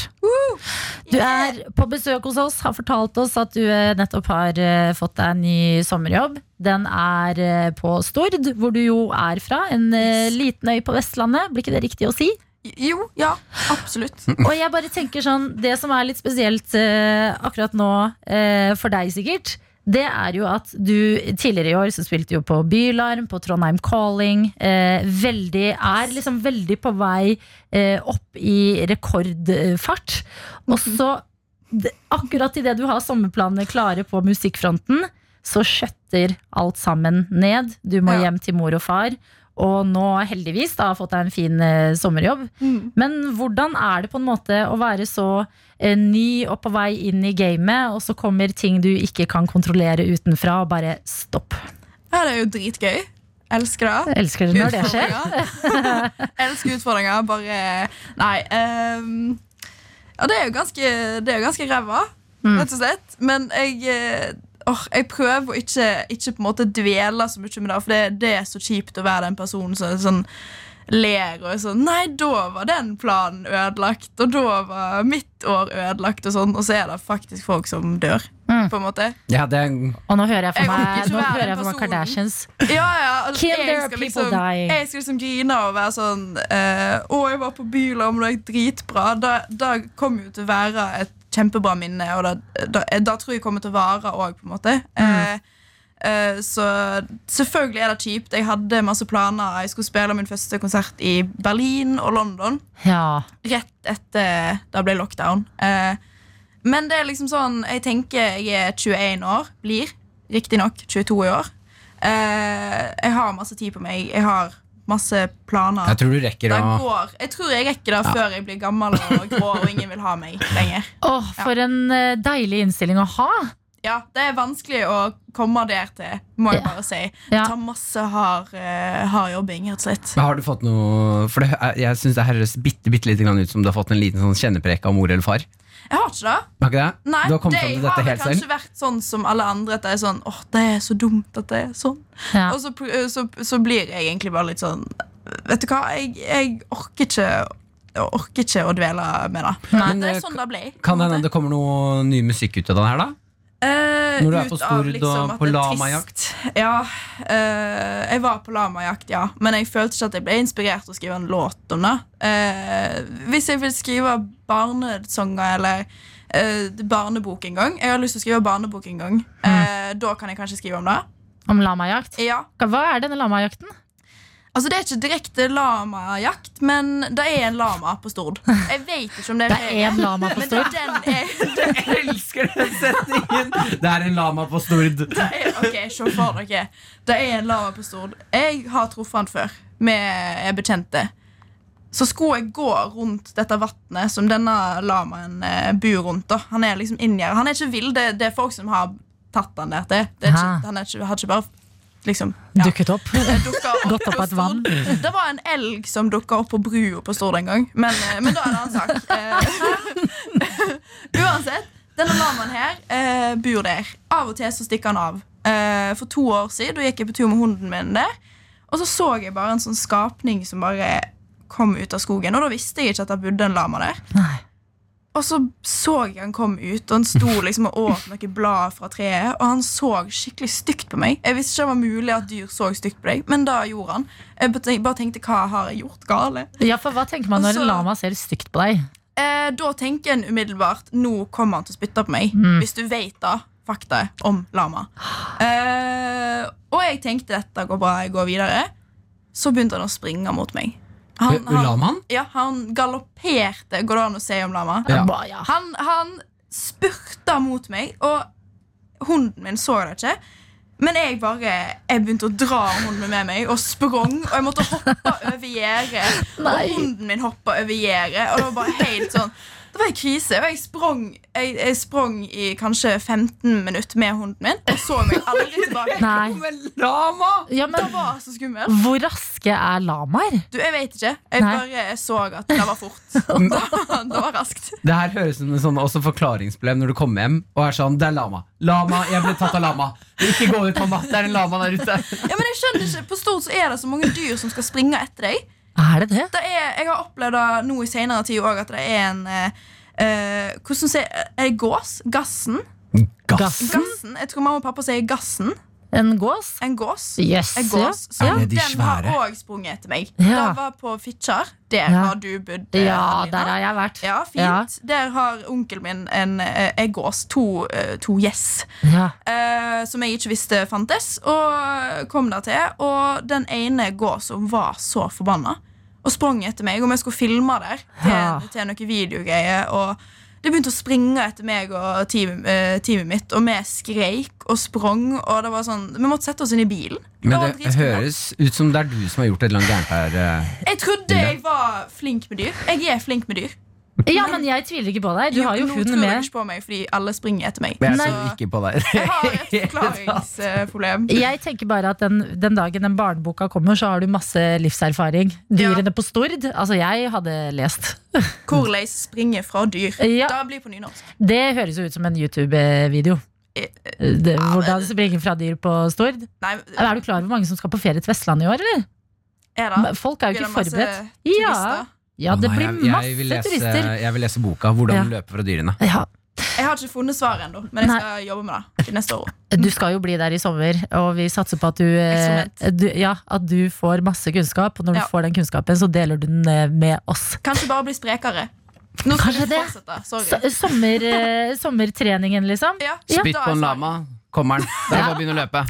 Du er på besøk hos oss, har fortalt oss at du eh, nettopp har eh, fått deg en ny sommerjobb. Den er eh, på Stord, hvor du jo er fra. En liten øy på Vestlandet, blir ikke det riktig å si? Jo, ja, absolutt. *laughs* Og jeg bare tenker sånn Det som er litt spesielt eh, akkurat nå, eh, for deg sikkert, det er jo at du tidligere i år så spilte jo på Bylarm, på Trondheim Calling. Eh, veldig, er liksom veldig på vei eh, opp i rekordfart. Og så, det, akkurat idet du har sommerplanene klare på musikkfronten, så skjøtter alt sammen ned. Du må hjem til mor og far. Og nå heldigvis da har fått deg en fin eh, sommerjobb. Men hvordan er det på en måte å være så eh, ny og på vei inn i gamet, og så kommer ting du ikke kan kontrollere utenfra, og bare stopp. Ja, det er jo dritgøy. Elsker det. Elsker det når det skjer. *laughs* Elsker utfordringer. Bare Nei. Um, ja, det er jo ganske, det er jo ganske ræva, Mm. rett og slett. Men jeg åh, jeg prøver å ikke, ikke på en måte dvele så mye med det, for det, det er så kjipt å være den personen som sånn ler og er sånn Nei, da var den planen ødelagt, og da var mitt år ødelagt, og sånn. Og så er det faktisk folk som dør, Mm. på en måte. Ja, det er Og nå hører jeg for meg, jeg nå hører jeg for meg. Kardashians. Ja, ja, altså, Kill jeg their people liksom, dying. Jeg skal liksom grine og være sånn eh, Å, jeg var på Bylarm, det gikk dritbra. Da, da kommer jo til å være et kjempebra minne, og da, da, da tror jeg kommer til å vare òg, på en måte. Mm. eh, så selvfølgelig er det kjipt. Jeg hadde masse planer. Jeg skulle spille min første konsert i Berlin og London Ja. rett etter det ble lockdown. Eh, men det er liksom sånn Jeg tenker jeg er 21 år. Blir riktignok 22 i år. Eh, jeg har masse tid på meg. Jeg har masse planer. Jeg tror du rekker det å går. Jeg tror jeg rekker det før jeg blir gammel og grå og ingen vil ha meg lenger. Åh, for en eh, deilig innstilling å ha. Ja, Det er vanskelig å komme der til, må jeg bare si. Ja. Det tar masse hard, eh, hard jobbing, rett og slett. Men Har du fått noe For det, er- jeg syns det høres bitte, bitte lite grann ut som du har fått en liten sånn kjenneprek av mor eller far. Jeg har ikke det. Har ikke det? Nei, du har kommet det fram til har kanskje selv? vært sånn som alle andre. At det er sånn, åh, det er så dumt at det er sånn. Ja. Og så, så, så blir jeg egentlig bare litt sånn Vet du hva, jeg, jeg orker ikke Jeg orker ikke å dvele med det. Men, det eh, er sånn det ble. Kan det hende det kommer noe ny musikk ut av den her, da? Eh, Når du er på Stord liksom, og på lamajakt? Ja, Uh, jeg var på lamajakt, ja. Men jeg følte ikke at jeg ble inspirert til å skrive en låt om det. Uh, hvis jeg vil skrive barnesanger eller eh, barnebok en gang Jeg har lyst til å skrive barnebok en gang. Eh, da kan jeg kanskje skrive om det. Om lamajakt. Ja, Hva er denne lamajakten? Altså Det er ikke direkte lamajakt, men det er en lama på Stord. Jeg vet ikke om det er Det er en lama på Men det Stord. den *laughs* Jeg elsker den setningen! Det er en lama på Stord. det er, Ok, se for dere. Det er en lama på Stord. Jeg har truffet han før. Er bekjente. Så skulle jeg gå rundt dette vannet som denne lamaen eh, bor rundt. da Han er liksom inngjerdet. Han er ikke vill, det, det er folk som har tatt han der til. Det er ikke, han er ikke, har ikke bare liksom ja. Dukket opp. *laughs* opp, *laughs* Gått opp av et vann. Det var en elg som dukka opp på brua på Stord en gang. Men, eh, men da er det en sak. Eh, *laughs* Uansett, denne lamaen her eh, bor der. Av og til så stikker han av. For to år siden da gikk jeg på tur med hunden min der. Og så så jeg bare en sånn skapning som bare kom ut av skogen. Og da visste jeg ikke at det bodde en lama der. Nei. Og så så jeg han kom ut, og han sto *laughs* liksom og åt noen blad fra treet. Og han så skikkelig stygt på meg. Jeg visste ikke det var mulig at dyr så stygt på deg, men da gjorde han. Jeg bare tenkte hva har jeg gjort gale? Ja, for Hva tenker man når en lama ser stygt på deg? Eh, da tenker en umiddelbart nå kommer han til å spytte på meg. Hvis du vet da fakta om lama. Eh, og jeg tenkte dette går bra, jeg går videre. Så begynte han å springe mot meg. Han, han, Lamaen? ja, han galopperte, går det an å si om lama? Ja. Han, han spurta mot meg, og hunden min så det ikke. Men jeg bare Jeg begynte å dra hunden min med meg og sprang. Og jeg måtte hoppe over gjerdet. Og hunden min hoppa over gjerdet. Og det var bare helt sånn Det var en krise. Og jeg sprang, jeg, jeg sprang i kanskje 15 minutter med hunden min og så meg aldri *laughs* tilbake. Nei. Men lama! Ja, Det var så skummelt. hvor raske er lamaer? Du, Jeg vet ikke. Jeg Nei. bare så at det var fort. *laughs* Det var, det var raskt. Det her høres ut som en sånn også forklaringsproblem når du kommer hjem og er sånn Det er lama. Lama, jeg ble tatt av lama. Ikke gå ut, mamma. Det er en lama der ute. Ja, men jeg skjønner ikke På stort så er det så mange dyr som skal springe etter deg. Er det det? det er, jeg har opplevd det nå i senere tid også, at det er en eh, eh, Hvordan sier Er det gås? Gassen? Gassen? Gassen? Jeg tror mamma og pappa sier gassen. En gås? En gås. Yes, En gås. Så ja. de den har òg sprunget etter meg. Ja. Det var på Fitjar. Der Ja. har du bodd. eh, Ja, der har jeg vært. Ja, fint. Der har onkelen min en, eh, en gås. To, eh, to gjess. Ja. eh, som jeg ikke visste fantes. Og kom der til. Og den ene gåsa var så forbanna og sprang etter meg. Om jeg skulle filme der til, Ja. til noen videogreier. Og det begynte å springe etter meg og teamet, eh, teamet mitt, og vi skreik og sprang. Og det var sånn, Vi måtte sette oss inn i bilen. Men det høres ut som det er du som har gjort et eller annet gærent her. eh. Jeg trodde jeg var flink med dyr. Jeg er flink med dyr. *laughs* ja, men jeg tviler ikke på deg. Du har jo nå hund tror jeg med. ikke på meg fordi alle springer etter meg. Men jeg tror ikke på deg. Jeg har *laughs* et forklaringsproblem. Jeg tenker bare at den, den dagen den barneboka kommer, så har du masse livserfaring. Dyrene på Stord. Altså, jeg hadde lest. *laughs* Hvordan springe fra dyr. Ja. Da blir på nynorsk. Det høres jo ut som en YouTube-video. Eh, Det- Hvordan springe fra dyr på Stord. Nei, Er du klar over hvor mange som skal på ferie til Vestlandet i år, eller? er det? Folk er jo ikke det forberedt. turister? Ja, ja, det nei, blir jeg- jeg masse turister. Jeg vil lese boka 'Hvordan Ja. løpe fra dyrene'. Ja. Jeg har ikke funnet svaret ennå, men jeg Nei. skal jobbe med det til neste år. *laughs* Du skal jo bli der i sommer, og vi satser på at du, eh, du, ja, at du får masse kunnskap. Og når Ja. du får den kunnskapen, så deler du den eh, med oss. Kanskje bare bli sprekere. Nå skal Kanskje vi det. fortsette. Sorry. Sommer, eh, sommertreningen, liksom. Ja, Spytt på en lama. Kommer den. Da er bare å begynne å løpe.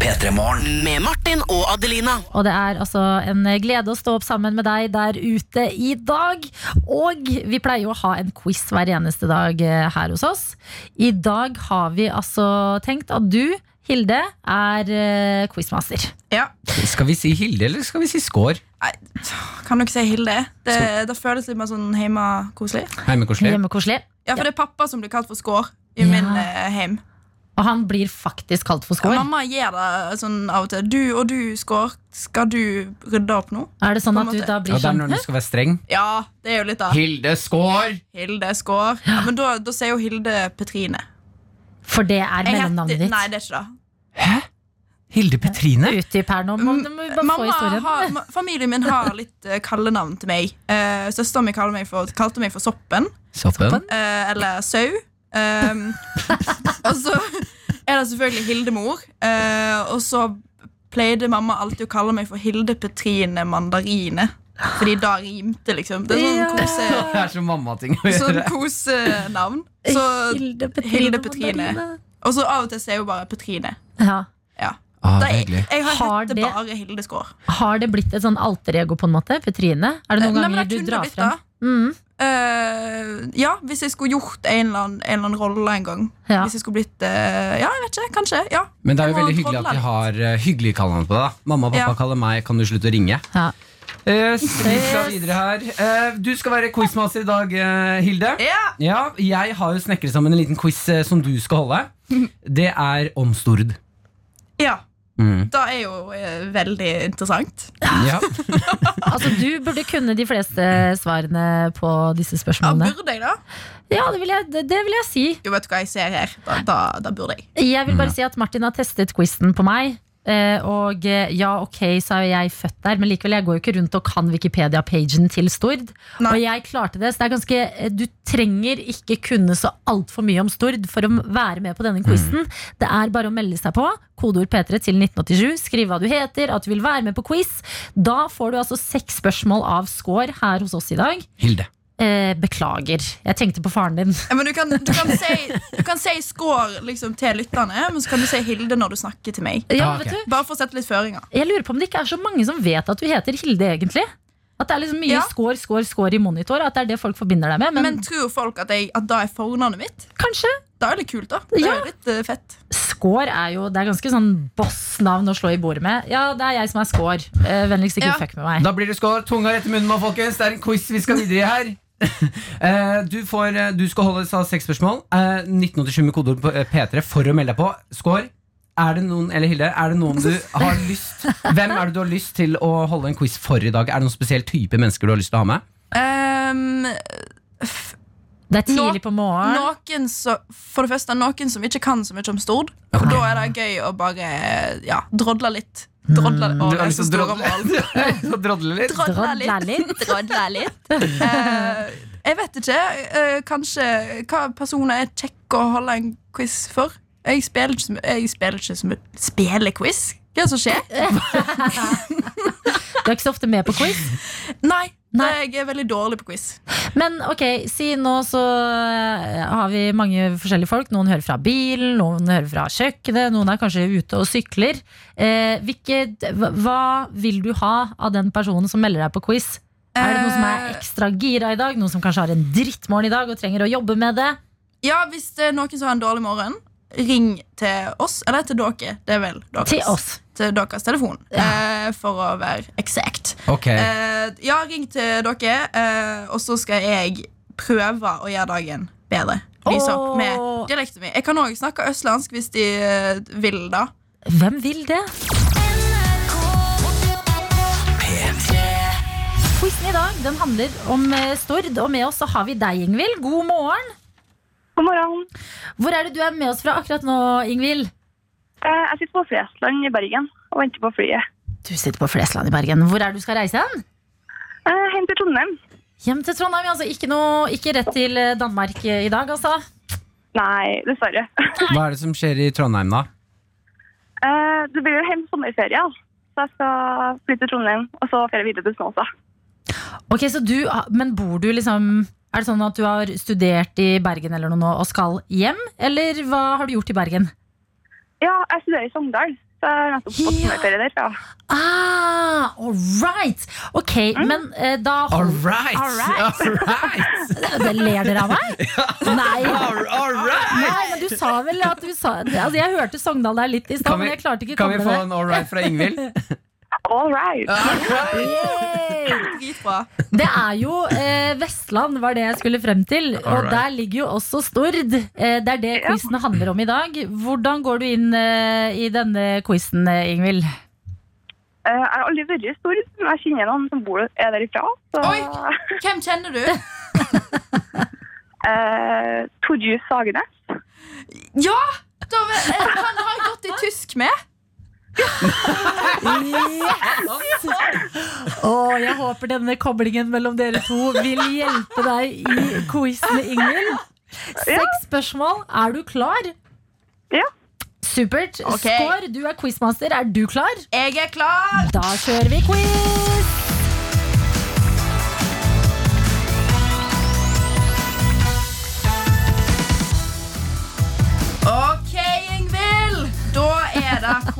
P3 Morgen. Med Martin og Adelina. Og det er altså en glede å stå opp sammen med deg der ute i dag. Og vi pleier jo å ha en quiz hver eneste dag eh, her hos oss. I dag har vi altså tenkt at du, Hilde, er uh, quizmaster. Ja. Skal vi si Hilde, eller skal vi si Skår? Nei, kan du ikke si Hilde? Det, det føles litt mer sånn hjemmekoselig. Hjemmekoselig. Ja, for det er pappa som blir kalt for skår i Ja. min uh, heim. Og han blir faktisk kalt for skår. Mamma gjør det sånn av og til. Du og du, skår, skal du rydde opp nå? Er det sånn at du da Ja, blir det er sånn når du skal være streng. Ja, det er jo litt av Hilde Skår! Hilde skår. Ja, men da, da sier jo Hilde Petrine. For det er mellomnavnet ditt? Nei, det er ikke det. Hæ? Hilde Petrine? Utdyp her nå. Må, må Mamma har, familien min har litt uh, kallenavn til meg. Uh, Søsteren min kalte meg for, kalte meg for Soppen. Soppen? eh, eller Sau. Um, *laughs* og så er det selvfølgelig Hildemor. Uh, og så pleide mamma alltid å kalle meg for Hilde Petrine Mandarine. Fordi da rimte, liksom. Det er sånn Ja. kose, *laughs* Det er så mammating å sånn kosenavn. Så, Hilde Petrine. Hilde Petrine. Og så av og til sier hun bare Petrine. Ja. Ja. Ah, Da, jeg, jeg har, Har hette det- bare Hilde Skår. Har det blitt et sånn alter ego, på en måte? Petrine? Er det noen Nei, ganger det du drar frem? Mm. Eh, ja, hvis jeg skulle gjort en eller annen, en eller annen rolle en gang. Ja. Hvis jeg skulle blitt uh, Ja, jeg vet ikke. Kanskje. ja Men det er jo veldig hyggelig at de vi har uh, hyggelige kallenavn på deg. Mamma og pappa Ja. kaller meg 'Kan du slutte å ringe'? Ja. Uh, vi skal videre her. Eh, du skal være quizmaster i dag, uh, Hilde. Ja. Ja, Jeg har jo snekret sammen en liten quiz som du skal holde. *laughs* Det er om Stord. ja. Mm. Det er jo eh, veldig interessant. Ja. *laughs* Altså, du burde kunne de fleste svarene på disse Ja, spørsmålene. burde jeg da? Ja, det vil jeg, det, det vil jeg si. Jo, vet du hva jeg ser her? Da, da, da burde jeg. Jeg vil bare si at Martin har testet quizen på meg. Eh, Og eh, ja, ok, så er jo jeg født der, men likevel, jeg går jo ikke rundt og kan Wikipedia-pagen til Stord. Nei. Og jeg klarte det, så det er ganske eh, Du trenger ikke kunne så altfor mye om Stord for å være med på denne quizen. Det er bare å melde seg på. Kodeord P3 til 1987. Skriv hva du heter, at du vil være med på quiz. Da får du altså seks spørsmål av score her hos oss i dag. Hilde. Eh, beklager. Jeg tenkte på faren din. Ja, men du kan, du kan *laughs* si, du kan si score liksom, til lytterne, men så kan du si Hilde når du snakker til meg. Ja, Ah, okay. Bare for å sette litt føringer. Jeg lurer på om det ikke er så mange som vet at du heter Hilde, egentlig. At det er liksom mye Ja. score, score, score i monitor. At det er det folk forbinder deg med. Men, Men, tror folk at, jeg, at da er fornavnet mitt? kanskje. Da er litt kult, da. Det er Ja. jo litt uh, fett. Score er jo Det er ganske sånn boss-navn å slå i bordet med. Ja, det er jeg som er score. Uh, vennligst ikke Ja. fuck med meg. Da blir det skår. Tunga rett i munnen nå, folkens. Det er en quiz vi skal videre i her. *laughs* Eh, du, får, eh, du skal holde seg seks spørsmål. Eh, 1987 med kodeord på eh, P3 for å melde deg på. Skår. Er det noen, eller Hilde, er det noen du har *laughs* lyst Hvem er det du har lyst til å holde en quiz for i dag? Er det noen spesiell type mennesker du har lyst til å ha med? Um, Det er tidlig på morgenen. noen så, for det første, noen som ikke kan så mye om Stord. Og da er det gøy å bare ja, drodle litt. Å, er så til å. *laughs* Så drodle litt? Drodle Drodle litt. Drodla litt. *laughs* Eh, jeg vet ikke. Uh, kanskje hva personer er kjekke å holde en quiz for? Jeg spiller ikke som Jeg spiller ikke som mye Spiller quiz? Hva er det som skjer? *laughs* Du er ikke så ofte med på quiz. Nei, Nei. jeg er veldig dårlig på quiz. Men ok, si nå så eh, har vi mange forskjellige folk. Noen hører fra bilen, noen hører fra kjøkkenet, noen er kanskje ute og sykler. Eh, hvilket, hva- vil du ha av den personen som melder deg på quiz? Er det noen som er Eh, ekstra gira i dag? Noen som kanskje har en drittmorgen i dag og trenger å jobbe med det? Ja, Hvis det er noen som har en dårlig morgen, ring til oss. Eller til dere. Det er vel deres. Til oss. Til deres telefon. Ja. Eh, for å være eksakt. Okay. Eh, ja, ring til dere, eh, og så skal jeg prøve å gjøre dagen bedre. Lyse opp med dialekten min. Jeg kan òg snakke østlandsk hvis de eh, vil da Hvem vil det? Quizen i dag den handler om eh, Stord, og med oss så har vi deg, Ingvild. God morgen. God morgen. Hvor er det du er med oss fra akkurat nå, Ingvild? Eh, Jeg sitter på Flesland i Bergen og venter på flyet. Du sitter på Flesland i Bergen. Hvor er det du skal reise hen? Eh, Hjem til Trondheim. Hjem til Trondheim, altså ikke, noe, ikke rett til eh, Danmark i dag, altså. Nei, dessverre. Hva er det som skjer i Trondheim, da? Eh, Det blir jo hjem sommerferie, da. så jeg skal flytte til Trondheim og så ferie videre til Snåsa. Ok, så du, Men bor du liksom Er det sånn at du har studert i Bergen eller noe nå og skal hjem? Eller hva har du gjort i Bergen? Ja, jeg studerer i Sogndal, så jeg har nettopp fått Ja. der, ja Ah, all right! Ok, men eh, da All right! All right. *laughs* All right. Det ler dere av meg? *laughs* Nei. All, all right. Nei, men du sa vel at du sa Altså, Jeg hørte Sogndal der litt i stad, men jeg klarte ikke å komme med det. kan vi få en all right fra Ingvild? *laughs* All right. Dritbra. Det er jo eh, Vestland, var det jeg skulle frem til. Og Alright. der ligger jo også Stord. Eh, det er det Ja. quizen handler om i dag. Hvordan går du inn eh, i denne quizen, eh, Ingvild? Eh, Jeg har aldri vært i Stord, men jeg kjenner noen som bor er derifra. Så Oi! Hvem kjenner du? *laughs* eh, Torjus Sagenes. Ja! Da, vet- eh, han har jeg gått i tysk med. Og jeg håper denne koblingen mellom dere to vil hjelpe deg i quizen, Ingvild. Seks spørsmål. Er du klar? Ja. Supert. Okay. Skår, du er quizmaster. Er du klar? Jeg er klar. Da kjører vi quiz!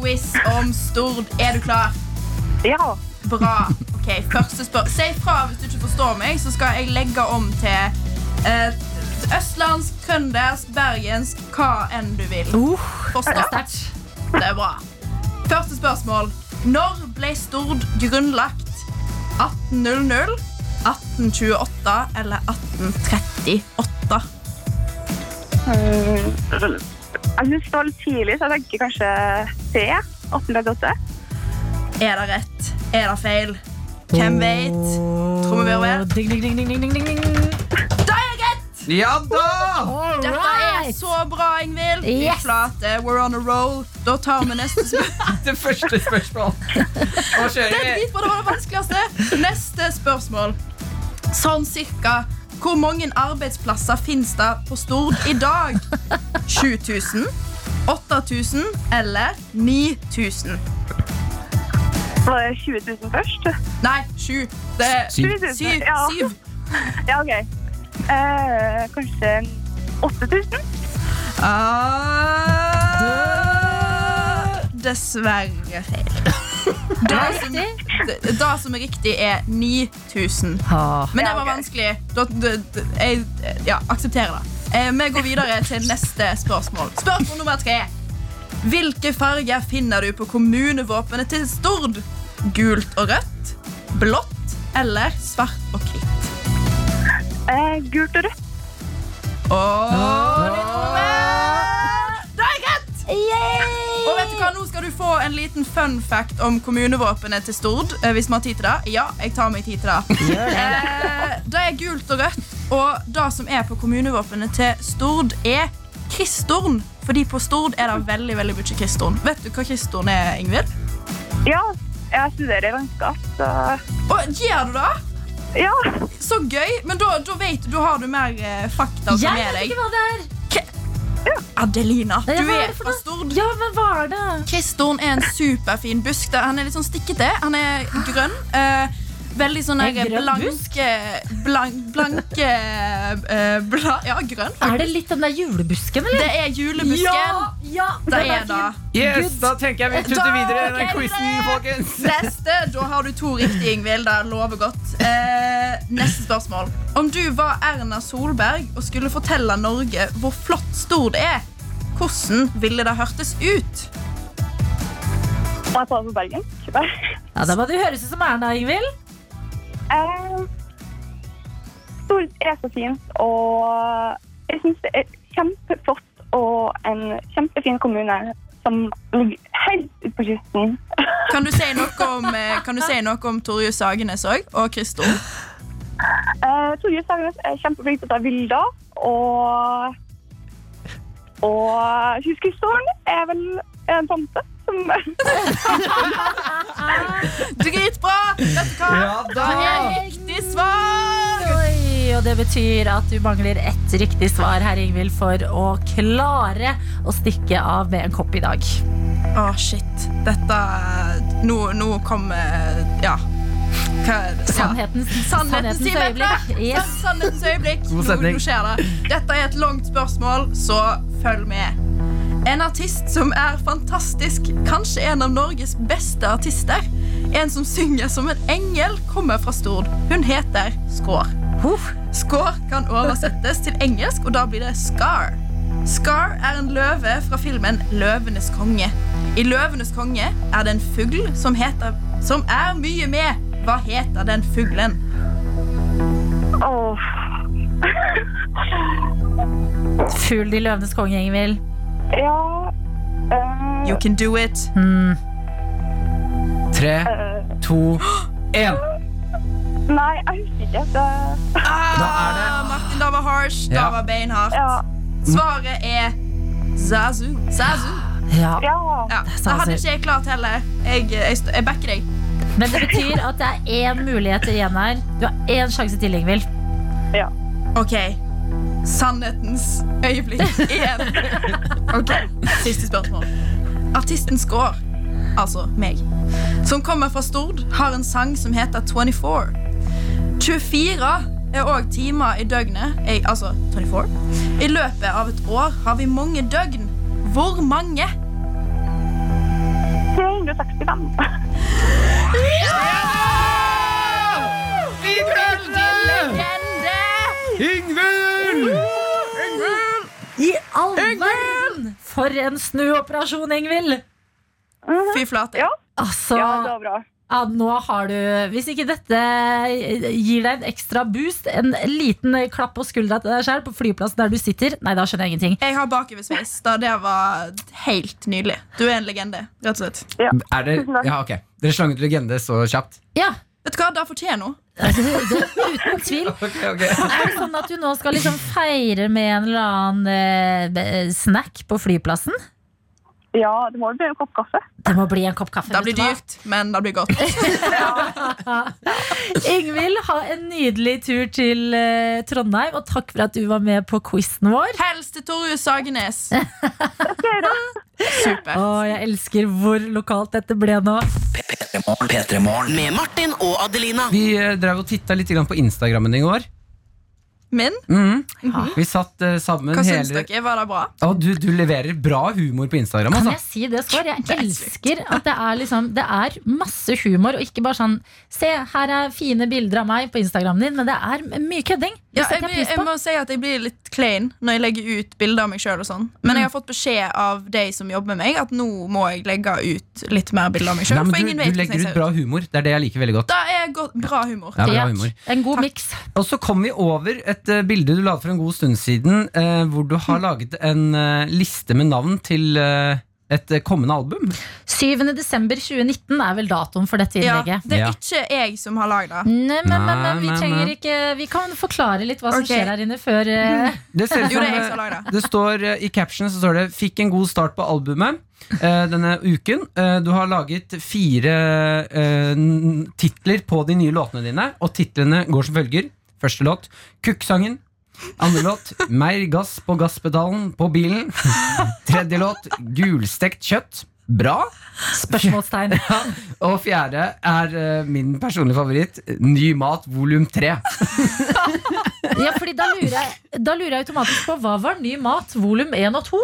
Quiz om Stord. Er du klar? Ja. Bra. Ok, første spør Si fra hvis du ikke forstår meg, så skal jeg legge om til eh, østlandsk, trøndersk, bergensk, hva enn du vil. Uh, Forstå. det er bra. Første spørsmål. Når ble Stord grunnlagt? 1800, 1828 eller 1838? Mm, Jeg syns det var litt tidlig, så jeg tenker kanskje C. 1838. Er det rett? Er det feil? Hvem vet? Trommevirvel. Ding, ding, ding, ding, ding, ding, ding. Da er jeg rett! Ja da! Dette er så bra, Ingvild. Yes. flate, we're on a roll. Da tar vi neste spørsmål. *laughs* Det første spørsmål. Det er dritbra, det var det vanskeligste. Neste spørsmål. Sånn cirka hvor mange arbeidsplasser finnes det på Stord i dag? *laughs* 7000, 8000 eller 9000? Var det 20 000 først? Nei, sju. Det er Syv. syv. Ja. syv. *laughs* Ja, OK. Eh, kanskje 8000? Ah, dessverre feil. *laughs* Det er riktig. Det, det som er riktig, er 9000. Ah. Men det var vanskelig. Jeg ja, aksepterer det. Eh, vi går videre til neste spørsmål. Spørsmål nummer tre. Hvilke farger finner du på kommunevåpenet til Stord? Gult og rødt, blått eller svart og hvitt? Eh, gult og rødt. Og Det er rett! Og vet du hva, Nå skal du få en liten fun fact om kommunevåpenet til Stord. eh, Hvis vi har tid til det. Ja, jeg tar meg tid til det. Eh, det er gult og rødt, og det som er på kommunevåpenet til Stord, er Kristorn. Fordi på Stord er det veldig veldig mye Kristorn. Vet du hva Kristorn er, Ingvild? Ja, jeg studerer landskap, så Og Gjør du det? ja. Så gøy! Men da, da vet du, da har du mer fakta fakta å deg. Jeg med vet ikke hva det er. Adelina, du er fra? Stord. Ja, men hva er det? Kristorn er en superfin busk. Han er litt sånn stikkete. Han er grønn. Eh, veldig sånn der blanke blank, Blanke eh, bla, Ja, grønn. Er det litt den der julebusken, eller? Det er julebusken. ja, Det er det. Yes, Da tenker jeg vi tutter videre i denne quizen, folkens. Neste. Da har du to riktige, Ingvild. Det lover godt. Eh, neste spørsmål. Om du var Erna Solberg og skulle fortelle Norge hvor flott stor det er, hvordan ville det hørtes ut? Jeg tar på Bergen? Ja, Da må du høres ut som Erna, Ingvild. Eh, Stord er så fint, og jeg syns det er kjempeflott og en kjempefin kommune som ligger helt ute på kysten. *laughs* Kan du si noe om, eh, kan du si noe om Torjus Sagenes òg? Og Kristol? Uh, Torjus Sagenes er kjempeflink til å ta bilder, og og huskristeren er vel en tante Dritbra! Vet du hva? Ja Det er riktig svar! Oi, og det betyr at du mangler ett riktig svar her, Ingvild, for å klare å stikke av med en kopp i dag. Å, shit. Dette Nå, nå kommer Ja. Er? Ja. Sannhetens, sannhetens øyeblikk. Yes. Sannhetens øyeblikk. Nå, nå skjer det. Dette er et langt spørsmål, så følg med. En artist som er fantastisk, kanskje en av Norges beste artister. En som synger som en engel, kommer fra Stord. Hun heter Skår. Skår kan oversettes til engelsk, og da blir det Scar. Scar er en løve fra filmen Løvenes konge. I Løvenes konge er det en fugl som, heter, som er mye med. Hva heter den fuglen? Oh. Fugl i løvenes konge, Ingvild. Ja uh, You can do it. Mm. Tre, eh, to, én. Nei, jeg husker ikke. Det, Da er det- Ah, Martin, da var harsh. Det Da var beinhardt. ja. Svaret er Zazu. Zazu. Ja. ja. Ja. Det hadde ikke jeg klart heller. Jeg, jeg, jeg backer deg. Men det betyr at det er én mulighet igjen her. Du har én sjanse til, Ingvild. Ok. Sannhetens øyeblikk igjen. *laughs* Ok, Siste spørsmål. Artisten Skår, altså meg, som kommer fra Stord, har en sang som heter 24. 24 er òg timer i døgnet. Jeg, altså 24. I løpet av et år har vi mange døgn. Hvor mange? 365. *laughs* Vi klarte det! Legende! Ingvild! I all verden! For en snuoperasjon, Ingvild! Fy flate. Ja, Altså, ja, det var bra. ja, nå har du Hvis ikke dette gir deg en ekstra boost, en liten klapp på skuldra til deg selv på flyplassen der du sitter, nei, da skjønner jeg ingenting. Jeg har bakoversveis. da Det var helt nydelig. Du er en legende, rett og slett. Er det, ja, ok. Dere slang ut legende så kjapt? Ja, Vet du hva, da fortjener hun. Altså, det, uten tvil. *laughs* Okay, okay. *laughs* Er det sånn at du nå skal liksom feire med en eller annen eh, snack på flyplassen? Ja, det må bli en kopp kaffe. Det må bli en kopp kaffe. Det blir dyrt, men det blir godt. *laughs* Ingvild, ha en nydelig tur til eh, Trondheim, og takk for at du var med på quizen vår. Helst til Torjus Sagenes. Super. Å, jeg elsker hvor lokalt dette ble nå. P3morgen. Med Martin og Adelina. Vi eh, drev og titta litt grann på Instagrammen i går. Min? Mhm. Vi satt uh, sammen Hva syns dere? Var det bra? Oh, du, du leverer bra humor på Instagram. Kan Altså. jeg si det, Skår? Jeg er elsker at det er, liksom, det er masse humor, og ikke bare sånn Se, her er fine bilder av meg på Instagramen din, men det er mye kødding. Ja, jeg, jeg jeg må si at jeg blir litt klein når jeg legger ut bilder av meg sjøl. Sånn. Men jeg har fått beskjed av de som jobber med meg, at nå må jeg legge ut litt mer bilder av meg sjøl. du, du legger ut bra humor. Det er det jeg liker veldig godt. Da er godt, bra humor. Ja, bra humor. En god miks. Og så kom vi over et eh, bilde du la for en god stund siden, eh, hvor du har laget en eh, liste med navn til et kommende album. 7. desember 2019 er vel datoen for dette Ja, det er ikke jeg som har lagd det. Nei, men, men, men vi trenger ikke Vi kan forklare litt hva som skjer her inne før eh, Det ser ut Jo, som det er det. står I captionen så står det 'Fikk en god start på albumet' Uh, denne uken. Eh, du har laget fire eh, titler på de nye låtene dine, og titlene går som følger. Første låt 'Kukksangen'. Andre låt 'Mer gass på gasspedalen på bilen'. Tredje låt 'Gulstekt kjøtt'. Bra. spørsmålstegn. Og fjerde er uh, min personlige favoritt. Ny mat volum tre. Ja, fordi da lurer, jeg, da lurer jeg automatisk på hva var ny mat volum 1 og 2?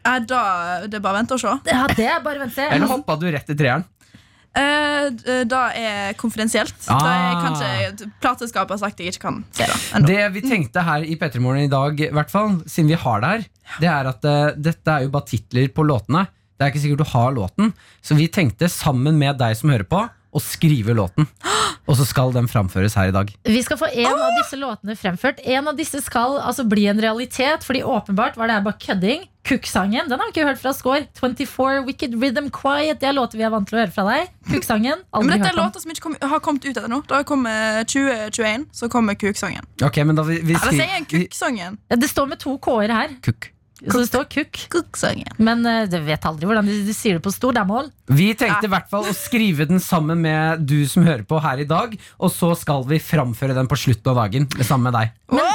Eh, da, det er bare å vente og se. Ja, det er bare å vente. Eller hoppa du rett i treeren? Eh, da er konfidensielt. Ah. Er kanskje Plateselskapet har sagt jeg ikke kan se det. Det vi tenkte her i P3 Morgen i dag, i hvert fall, siden vi har det her, det er at uh, dette er jo bare titler på låtene. Det er ikke sikkert du har låten. Så vi tenkte sammen med deg som hører på, å skrive låten. Og så skal den framføres her i dag. Vi skal få en av disse låtene fremført. En av disse skal altså bli en realitet, fordi åpenbart var det her bare kødding. Cook-sangen den har vi ikke hørt fra Skår. 24 Wicked Rhythm Quiet, det er låter vi er vant til å høre fra deg. Kukksangen, Men aldri dette er hørt låter som ikke kom, har kommet ut etter nå. Da kommer 2021, så kommer Cook-sangen men da vi, vi Eller sier jeg? Ja, Det står med to k-er her. Kukk. Så det står kukk. Kuksangen. Men uh, du vet aldri hvordan de, de sier det på stor. Det er mål. Vi tenkte i hvert fall å skrive den sammen med du som hører på her i dag, og så skal vi framføre den på slutten av dagen sammen med deg. Men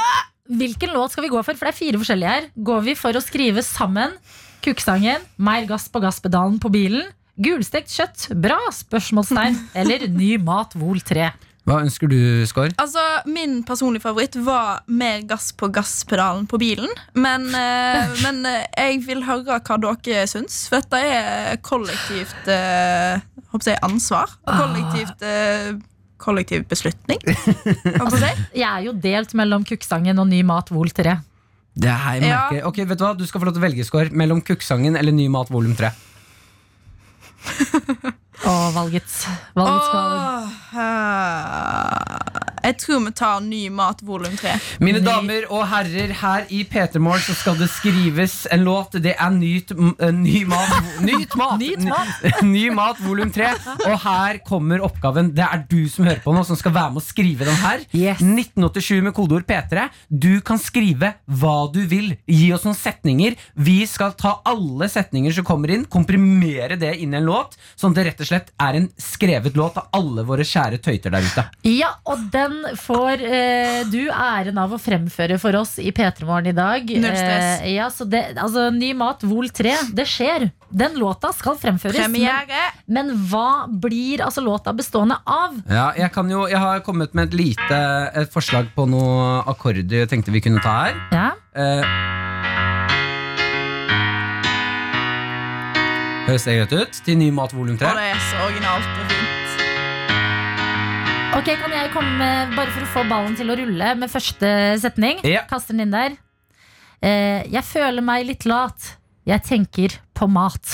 Hvilken låt skal vi gå for? For det er fire forskjellige her. Går vi for å skrive sammen Kukksangen, Mer gass på gasspedalen på bilen, Gulstekt kjøtt, bra? spørsmålstegn Eller Ny mat vol 3? Hva ønsker du, Skår? Altså, Min personlige favoritt var mer gass på gasspedalen på bilen. Men, eh, *laughs* men eh, jeg vil høre hva dere syns, for dette er kollektivt eh, håper jeg, ansvar. Og kollektivt eh, kollektiv beslutning. *laughs* altså, jeg. Er jo delt mellom Kukksangen og Ny mat vol 3. Det her Ja. Ok, vet Du hva? Du skal få lov til å velge, Skår, mellom Kukksangen eller Ny mat volum 3. *laughs* Og valgets, valgets. Åh, jeg tror vi tar ny mat volum tre. Mine damer og herrer, her i P3 Morgen så skal det skrives en låt. Det er nyt, eh, ny mat Nyt mat! *laughs* Nyt mat. Ny, ny mat *laughs* volum 3. Og her kommer oppgaven. Det er du som hører på nå, som skal være med å skrive den her. Yes. 1987 med kodeord P3. Du kan skrive hva du vil. Gi oss noen setninger. Vi skal ta alle setninger som kommer inn, komprimere det inn i en låt, sånn at det rett og slett er en skrevet låt av alle våre kjære tøyter der ute. Ja, og den får eh, du æren av å fremføre for oss i P3 Morgen i dag. Null stress. Eh, ja, så det, altså, ny mat vol 3, det skjer. Den låta skal fremføres. Men, Premiere. men hva blir altså låta bestående av? Ja, jeg, kan jo, jeg har kommet med et lite et forslag på noe akkorder jeg tenkte vi kunne ta her. Ja. Eh, høres det greit ut? Til ny mat volum Og 3? det er så originalt og fint. Ok, Kan jeg komme med, bare for å få ballen til å rulle, med første setning? Ja. Kaster den inn der. Eh, jeg føler meg litt lat. Jeg tenker på mat.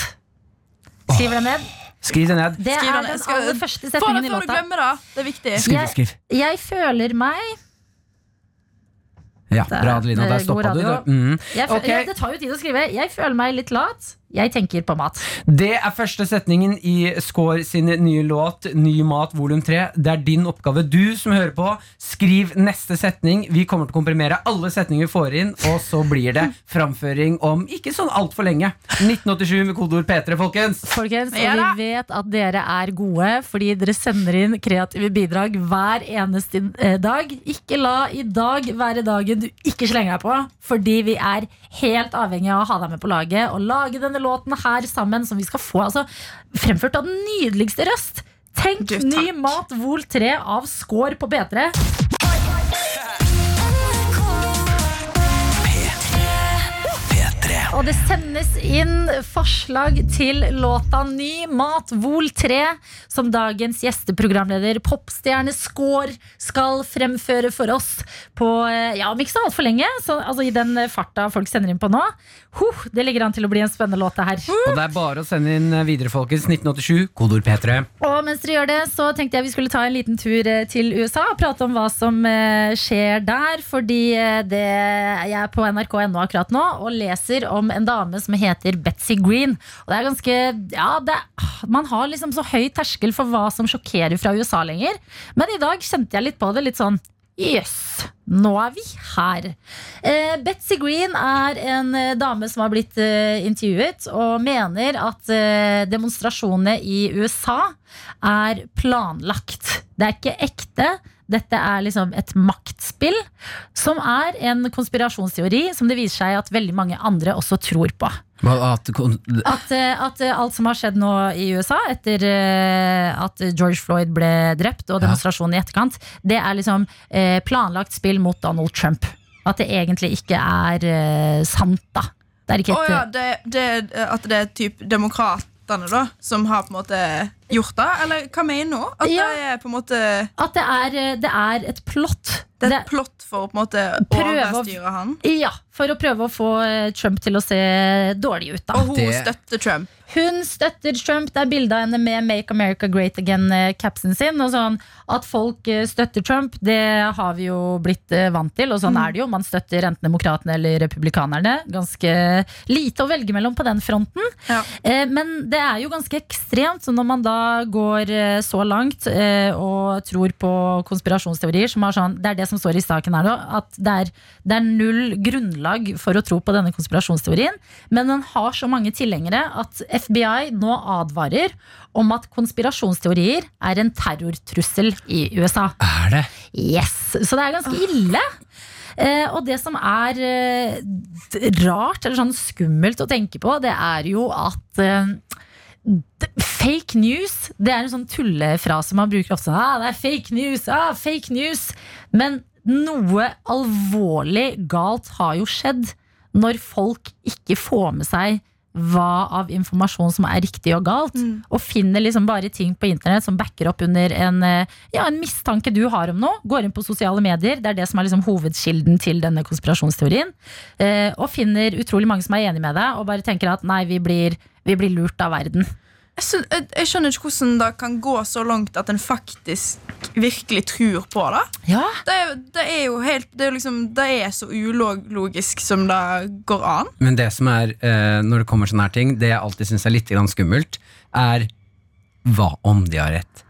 Skriver den ned. Skriv det ned. Det er den aller første Få det setningen i før du låta. glemmer det. Det er viktig. Skriv, Jeg- skriv. Jeg føler meg Ja, bra, Adelina. er Der stoppa du. Mm. jeg føl Ok. ja, Det tar jo tid å skrive. Jeg føler meg litt lat. Jeg tenker på mat. Det er første setningen i Score sin nye låt Ny mat volum 3. Det er din oppgave. Du som hører på, skriv neste setning. Vi kommer til å komprimere alle setninger vi får inn, og så blir det framføring om ikke sånn altfor lenge. 1987 med kodeord P3, folkens. Folkens, og vi vet at dere er gode fordi dere sender inn kreative bidrag hver eneste dag. Ikke la i dag være dagen du ikke slenger deg på, fordi vi er helt avhengig av å ha deg med på laget og lage denne låten her sammen, som vi skal få altså, fremført av den nydeligste røst. Tenk Du, ny mat vol 3 av Skår på P3. Og det sendes inn forslag til låta Ny mat Vol 3, som dagens gjesteprogramleder Popstjerne Skår skal fremføre for oss på eh, ja, om ikke så altfor lenge. Så, altså, I den farta folk sender inn på nå. Huh, det ligger an til å bli en spennende låt, det her. Og det er bare å sende inn videre, folkens. 1987, kodord P3. Og mens dere gjør det, så tenkte jeg vi skulle ta en liten tur eh, til USA og prate om hva som eh, skjer der. Fordi eh, det, jeg er på nrk.no akkurat nå og leser om en dame som heter Betsy Green. Og det er ganske Ja, det, man har liksom så høy terskel for hva som sjokkerer fra USA lenger. Men i dag kjente jeg litt på det. Litt sånn Jøss, nå er vi her. Eh, Betsy Green er en eh, dame som har blitt eh, intervjuet, og mener at eh, demonstrasjonene i USA er planlagt. Det er ikke ekte. Dette er liksom et maktspill, som er en konspirasjonsteori som det viser seg at veldig mange andre også tror på. At, At, eh, at eh, alt som har skjedd nå i USA etter eh, at George Floyd ble drept, og demonstrasjonen i etterkant, det er liksom planlagt spill mot Donald Trump. At det egentlig ikke er sant, da. Det er ikke et, oh, ja, det, det, at det er typ da som har på en måte gjort det? Eller hva mener hun? At Ja. det er på en måte At det er, eh, det er et plott. Det er et plott for å på en måte overstyre han? ja, for å prøve å få eh, Trump til å se dårlig ut, da. Og hun støtter Trump. Hun støtter Trump. Det er bilde av henne med 'Make America Great Again'-capsen sin. Og sånn, at folk eh, støtter Trump, det har vi jo blitt eh, vant til. Og sånn er det jo. Man støtter enten demokratene eller republikanerne. Ganske lite å velge mellom på den fronten. Ja. Eh, Men det er jo ganske ekstremt så når man da går eh, så langt eh, og tror på konspirasjonsteorier som har sånn Det er det som står i saken her nå, at det er, det er null grunnlag for å tro på denne konspirasjonsteorien. Men den har så mange tilhengere at FBI nå advarer om at konspirasjonsteorier er en terrortrussel i USA. er det? Yes, Så det er ganske ille. Eh, og det som er eh, rart eller sånn skummelt å tenke på, det er jo at eh, Fake news Det er en sånn tullefrase man bruker ofte. Ah, det er fake news, ah, fake news Men noe alvorlig galt har jo skjedd når folk ikke får med seg hva av informasjon som er riktig og galt, og finner liksom bare ting på internett som backer opp under en, eh, ja, en mistanke du har om noe. Går inn på sosiale medier, det er det som er liksom hovedkilden til denne konspirasjonsteorien. Eh, og finner utrolig mange som er enig med deg, og bare tenker at nei, vi blir, vi blir lurt av verden. Jeg, skjøn- jeg, jeg skjønner ikke hvordan det kan gå så langt at en faktisk virkelig tror på det. Ja, Det det er jo helt Det er, liksom, det er så ulogisk som det går an. Men det som er, eh, når det kommer sånne her ting, det jeg alltid syns er litt grann skummelt, er hva om de har rett?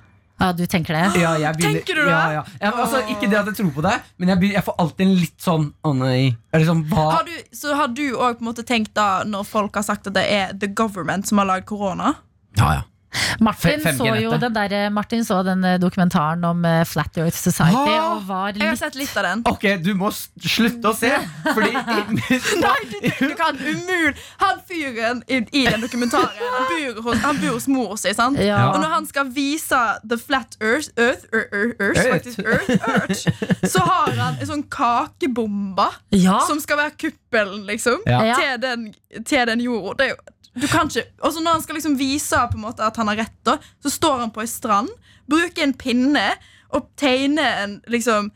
ja du tenker det? Ja, jeg begynner- Tenker du det? Ja, ja. Jeg, altså, ikke det at jeg tror på det, men jeg, begynner, jeg får alltid en litt sånn Å nei. Er sånn, hva? Har du, så har du òg tenkt da når folk har sagt at det er the government som har lagd korona? Ja, ja. Martin, så jo 5G-nettet. den der, Martin så den eh, dokumentaren om eh, Flat Earth Society, Ah, og var Jeg har sett litt av den. Ok, du må slutte å se! Fordi *laughs* Nei, du, du kan umulig Han fyren i, i den dokumentaren bor hos, Han bor hos mor si. sant? Ja. Og når han skal vise The Flat Earth, earth, earth, earth, faktisk, earth, earth så har han en sånn kakebombe Ja, som skal være kuppelen liksom, Ja. Ja. til, den, til den jorda. Det er jo du kan ikke, og så Når han skal liksom vise på en måte at han har rett, da, så står han på ei strand, bruker en pinne og tegner en liksom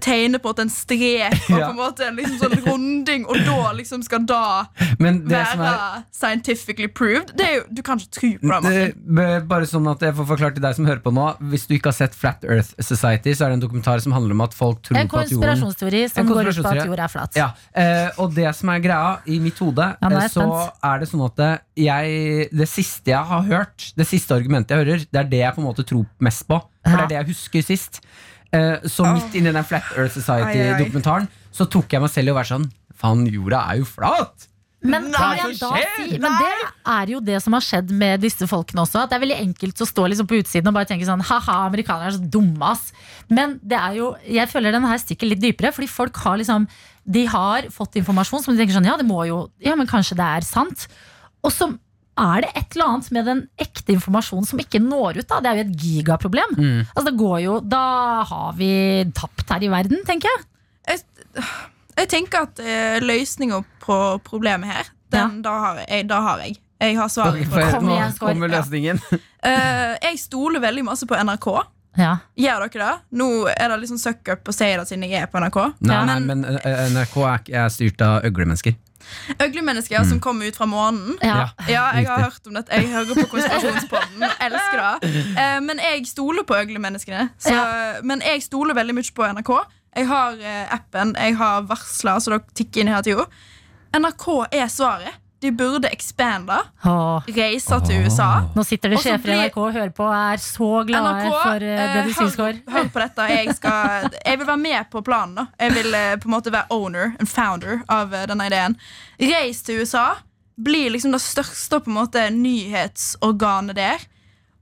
Tegner på en en strek og *laughs* Ja. på en måte en liksom sånn runding, og da liksom skal da Men det som være er scientifically proved. Det er jo, du kan ikke tro på det. det, Bare sånn at jeg får forklart til deg som hører på nå Hvis du ikke har sett Flat Earth Society, så er det en dokumentar som handler om at folk tror en på at jorden konspirasjonsteori som En går ut på at jorda er flat. Ja, eh, og det som er greia i mitt hode, Ja, er eh, så spent. er det sånn at det- jeg, det siste jeg har hørt, det siste argumentet jeg hører, det er det jeg på en måte tror mest på. For det er det jeg husker sist. Eh, så midt inni den Flat Earth. Society-dokumentaren så tok jeg meg selv i å være sånn Faen, jorda er jo flat! Men, Nei, kan det jeg da si, men det er jo det som har skjedd med disse folkene også. At det er veldig enkelt å stå liksom på utsiden og bare tenke sånn Ha-ha, amerikanere er så dumme, ass. Men det er jo, jeg føler den her stikker litt dypere, fordi folk har liksom De har fått informasjon som de tenker sånn Ja, det må jo Ja, men kanskje det er sant. Og så er det et eller annet med den ekte informasjonen som ikke når ut. da Det er jo et gigaproblem. Mm. Altså det går jo Da har vi tapt her i verden, tenker jeg. Jeg, jeg tenker at eh, løsninga på problemet her Den, da, har jeg, da har jeg. Jeg har svaret på det. Kom nå igjen, Skår. kommer løsningen. uh, *laughs* jeg stoler veldig masse på NRK. Ja. Gjør dere det? Nå er det liksom suck up å si det siden jeg er på NRK. Nei, men, nei, men eh, NRK er, er styrt av øglemennesker. Øglemennesker som kommer ut fra månen. Ja. Ja, jeg har hørt om dette. Jeg hører på Konspirasjonspodden. *laughs* Elsker det. Eh, men jeg stoler på øglemenneskene. Så, Men jeg stoler veldig mye på NRK. Jeg har eh, appen, jeg har varsler, så dere tikker inn hele tida. NRK er svaret. De burde expande, Åh. reise til USA. Nå sitter det sjefer i NRK og hører på og er så glade NRK, for eh, det du syns sier, Skår. hør, på dette. Jeg, skal, jeg vil være med på planen. da Jeg vil eh, på en måte være owner, and founder, av eh, denne ideen. Reis til USA. Bli liksom det største på en måte nyhetsorganet der.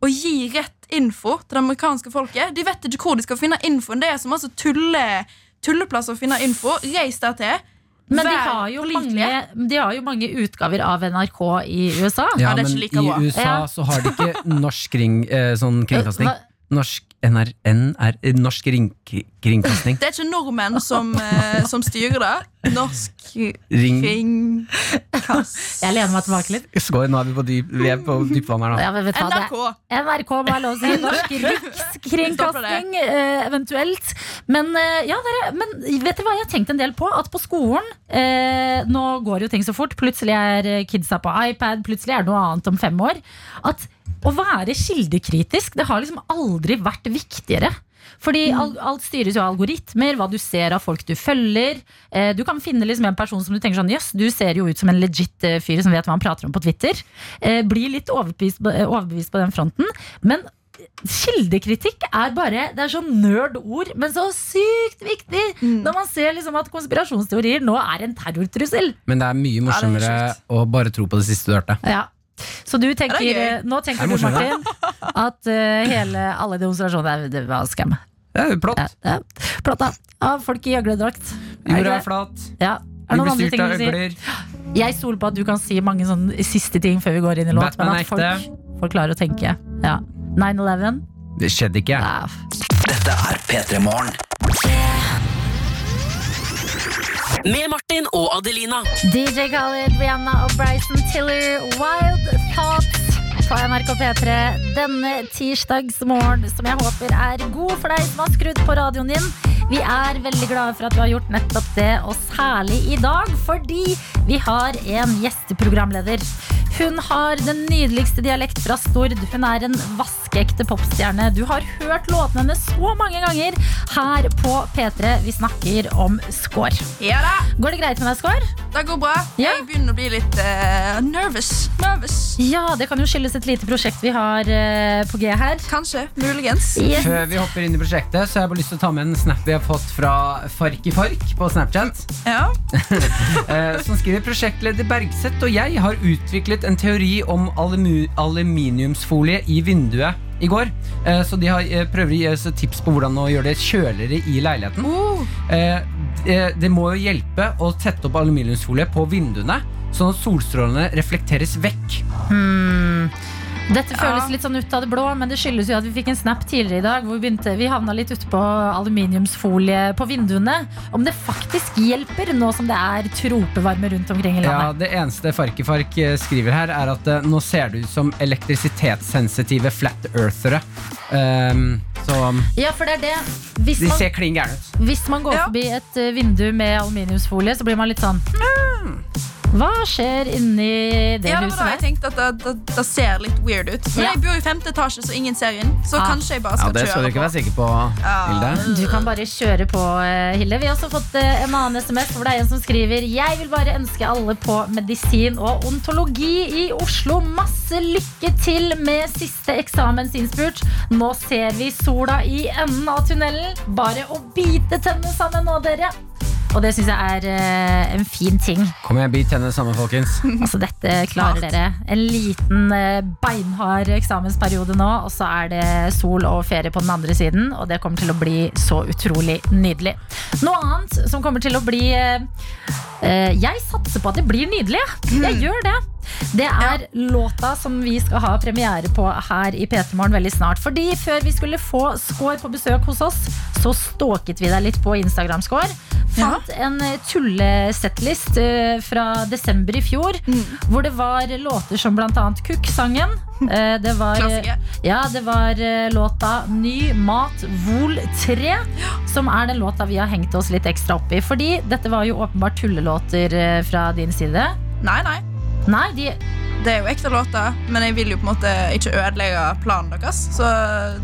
Og gi rett info til det amerikanske folket. De vet ikke hvor de skal finne infoen. Det er som altså tulle, tulleplass å finne info. Reis der til. Men de har, jo mange, de har jo mange utgaver av NRK i USA. Ja, men like i. USA Ja. så har de ikke norsk kring, eh, sånn kringkasting. Hva- Norsk NRN er norsk Ringkringkasting. *laughs* Det er ikke nordmenn som, eh, som styrer det. Norsk Ring. kringkast... Jeg lener meg tilbake litt. Skår, nå er vi på, dyp, vi er på dypvann her nå. Ja, hva, det- NRK. NRK må lov å si. Norsk rikskringkasting, eh, eventuelt. Men, eh, ja, dere, men vet dere hva jeg har tenkt en del på? At på skolen eh, Nå går jo ting så fort. Plutselig er kidsa på iPad, plutselig er det noe annet om fem år. At å være kildekritisk, det har liksom aldri vært viktigere. Fordi Mm. alt styres jo av algoritmer, hva du ser av folk du følger. Eh, du kan finne liksom en person som du tenker sånn Jøss, du ser jo ut som en legit eh, fyr som vet hva han prater om på Twitter. Eh, bli litt overbevist, på- overbevist på den fronten. Men kildekritikk er bare Det er sånn nerd-ord, men så sykt viktig Mm. når man ser liksom at konspirasjonsteorier nå er en terrortrussel. Men det er mye morsommere Ja, er å bare tro på det siste du hørte. Ja. Så du tenker, er eh, nå tenker er du. Martin, at uh, hele, alle det var skam. Det er jo plott. Ja, ja. Da. Av folk i øgledrakt. Jorda er flat. Ja. Er det noen andre ting du sier? Jeg stoler på at du kan si mange sånne siste ting før vi går inn i låt. Batman Men at folk, folk klarer å tenke. Ja. 9-11. Det skjedde ikke. Ja. Dette er P3 Morgen. Med Martin og Adelina. DJ Khaled, Rihanna og Bryson Tiller, Wild Thoughts på NRK P3 denne tirsdagsmorgen, som jeg håper er god for deg som har skrudd på radioen din. Vi er veldig glade for at du har gjort nettopp det, og særlig i dag, fordi vi har en gjesteprogramleder. Hun har den nydeligste dialekt fra Stord. Hun er en vaskeekte popstjerne. Du har hørt låtene hennes så mange ganger her på P3. Vi snakker om Skår. Ja da, Går det greit med deg, Skår? det går bra. Ja. Jeg begynner å bli litt uh, nervous. nervous. Ja, det kan jo skyldes et lite prosjekt vi har uh, på G her. Kanskje. Muligens. Yes. Før vi hopper inn i prosjektet, så har jeg bare lyst til å ta med en snap vi har fått fra Fark i Fark på Snapchat. Ja. *laughs* Eh, som skriver prosjektleder Bergseth og jeg har utviklet en teori om alumi aluminiumsfolie i vinduet i går. Eh, så de har, eh, prøver å gi oss tips på hvordan å gjøre det kjøligere i leiligheten. Uh, det, det må jo hjelpe å tette opp aluminiumsfolie på vinduene, sånn at solstrålene reflekteres vekk. Hmm. Dette føles litt sånn ut av det blå, men det skyldes jo at vi fikk en snap tidligere i dag hvor vi, begynte, vi havna litt ute på aluminiumsfolie på vinduene. Om det faktisk hjelper nå som det er tropevarme rundt omkring i landet. Ja. Det eneste Farkifark eh, skriver her, er at eh, nå ser det ut som elektrisitetssensitive flat earthere. Um, så Ja, for det er det. Hvis de man, ser klin gærne ut. hvis man går Ja. forbi et eh, vindu med aluminiumsfolie, så blir man litt sånn hmm, Hva skjer inni det ja, huset da jeg tenkte at det, det, det ser litt weird ut. Men Ja. jeg bor i femte etasje, så ingen ser inn. Så Ah. kanskje jeg bare skal Ja, det Det skal du ikke på. være sikker på, Hilde. Du kan bare kjøre på, eh, Hilde. Vi har også fått eh, en annen SMS hvor det er en som skriver Jeg vil bare ønske alle på medisin og ontologi i Oslo masse lykke til med siste eksamensinnspurt. Nå ser vi sola i enden av tunnelen. Bare å bite tennene sammen nå, dere. Og det syns jeg er eh, en fin ting. Kom igjen, bit henne sammen, folkens. *laughs* Altså Dette klarer Smart. dere. En liten eh, beinhard eksamensperiode nå, og så er det sol og ferie på den andre siden. Og det kommer til å bli så utrolig nydelig. Noe annet som kommer til å bli eh, eh, Jeg satser på at det blir nydelig. jeg. Jeg gjør det. Det er låta som vi skal ha premiere på her i P3 Morgen veldig snart. Fordi før vi skulle få Skår på besøk hos oss, så stalket vi deg litt på Instagram, Skår. fant en eh, tullesettlist eh, fra desember i fjor. Mm. Hvor det var låter som annet Kukk-sangen. Eh, Det var, ja, det var eh, låta Ny mat vol 3, som er den låta vi har hengt oss litt ekstra opp i. Fordi dette var jo åpenbart tullelåter eh, fra din side. Nei, nei. Nei, de, Det er jo ekte låter, men jeg vil jo på en måte ikke ødelegge planen deres. Så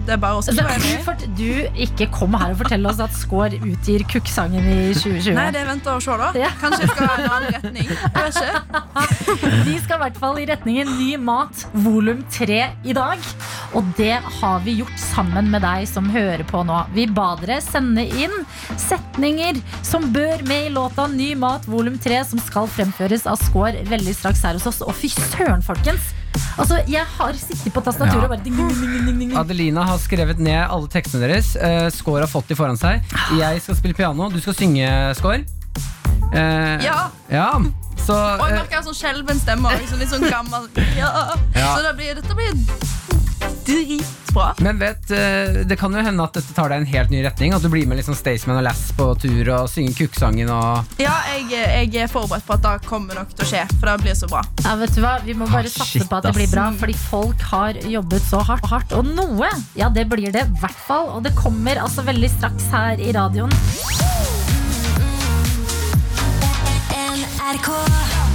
det er bare å skrive du, enig. du ikke kom her og fortell oss at Skår utgir Kukk-sangen i 2020. Nei, det venter vente og se, da. Ja. Kanskje vi skal være en annen retning. Jeg vet. Vi *laughs* skal i hvert fall i retningen Ny mat volum 3 i dag. Og det har vi gjort sammen med deg som hører på nå. Vi ba dere sende inn setninger som bør med i låta Ny mat volum 3, som skal fremføres av Skår veldig straks her hos oss. Og fy søren, folkens! Altså, Jeg har sittet på tastaturet Ja. og bare ding, ding, ding, ding, ding, ding. Adelina har skrevet ned alle tekstene deres. Uh, Skår har fått de foran seg. Jeg skal spille piano. Du skal synge, Skår. Uh, Ja. ja. Så Og jeg eh, merker en sånn skjelven stemme. Liksom, litt sånn gammel. Ja. Ja. Så det blir, dette blir dritbra. Men vet, eh, det kan jo hende at dette tar deg en helt ny retning. At du blir med liksom Staysman og Lass på tur og synger Kukksangen og Ja, jeg, jeg er forberedt på at det kommer nok til å skje, for det blir så bra. Ja, vet du hva? Vi må bare Ah, satse shit, på at det blir bra, fordi folk har jobbet så hardt. hardt. Og noe, ja, det blir det i hvert fall. Og det kommer altså veldig straks her i radioen. The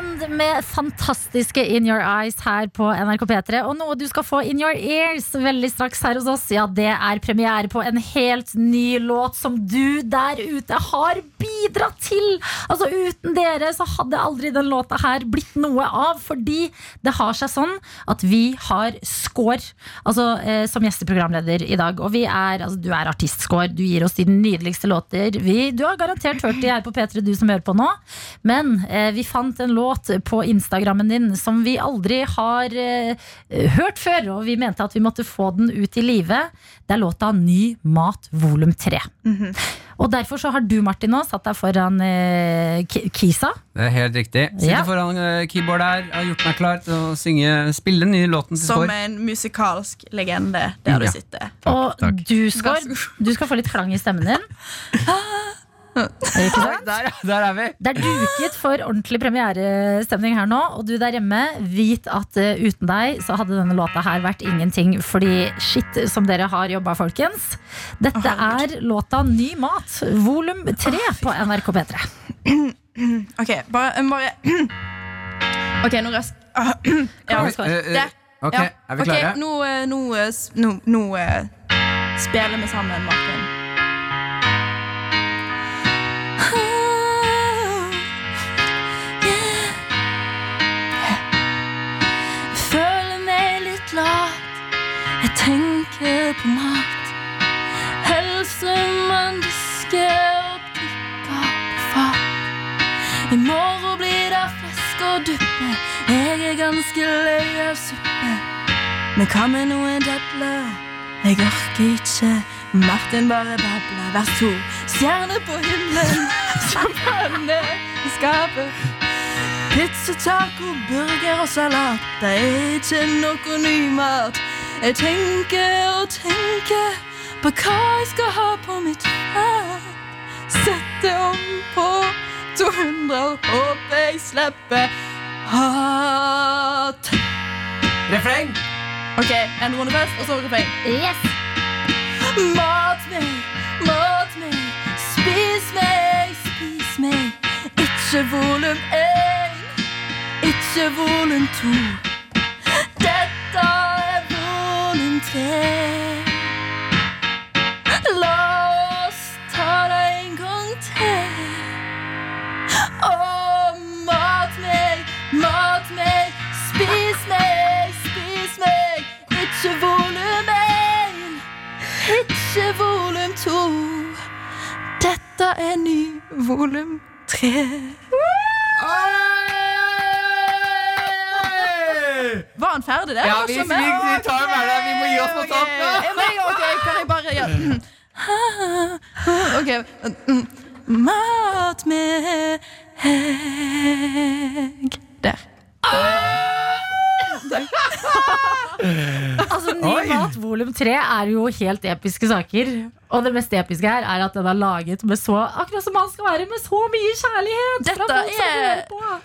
Weekend med fantastiske In Your Eyes her på NRK P3. Og noe du skal få In Your Ears veldig straks her hos oss, ja, det er premiere på en helt ny låt som du der ute har bidratt til. Altså Uten dere så hadde aldri den låta her blitt noe av, fordi det har seg sånn at vi har Skår altså, eh, som gjesteprogramleder i dag. Og vi er, altså, du er artist-Skår, du gir oss de nydeligste låter. Vi, du har garantert hørt de her på P3, du som hører på nå. Men eh, vi fant en låt på Instagrammen din som vi aldri har eh, hørt før, og vi mente at vi måtte få den ut i live. Det er låta Ny mat volum 3. Og derfor så har du, Martin, nå satt deg foran eh, Kisa. Det er helt riktig. Sitter Ja. foran eh, keyboard her, har gjort meg klar til å synge, spille den nye låten til Som en musikalsk legende der du Ja. sitter. og takk. du, Vær Skår, du skal få litt klang i stemmen din. *laughs* Ikke sant? Der, der er vi! Det er duket for ordentlig premierestemning her nå. Og du der hjemme, vit at eh, uten deg så hadde denne låta her vært ingenting. Fordi shit som dere har jobba, folkens. Dette er låta Ny mat, volum 3 på NRK P3. *clears throat* Ok, bare, bare *clears throat* Ok, nå røst *clears throat* ja. Kom, Skår. Eh, eh, ok, er vi klare? klare? nå, nå, nå, nå spiller vi sammen, Martin. Tenker på mat. Helse man disker og prikker på fat. I morgen blir det flesk og duppe. Jeg er ganske lei av suppe. Men hva med noen dadler? Jeg orker ikke. Martin bare babler. Vers to. Stjerne på himmelen *laughs* som panne i skapet. Pizza, taco, burger og salat. Det er ikke noe ny mat. Jeg tenker og tenker på hva jeg skal ha på mitt fat. Sette om på 200 og håper jeg slipper hat. Refreng! Ok, en runde først, og så refreng. Yes! Mat meg, mat meg, spis meg, spis meg. Ikke volum én, ikke volum to. Dette tre. La oss ta det en gang til. Å, mat meg, mat meg, spis meg, spis meg. Ikke volum én, ikke volum to. Dette er ny volum tre. Var han ferdig der? Ja, vi, vi, vi tar med det. Vi må gi oss på toppen. Okay. nå. ja, men, ok, kan jeg bare ja. *laughs* Ok Mat med egg! Der *laughs* Altså, Ny Oi. mat volum 3 er jo helt episke saker. Og det mest episke her er at den er laget med så Akkurat som han skal være, med så mye kjærlighet! Dette er,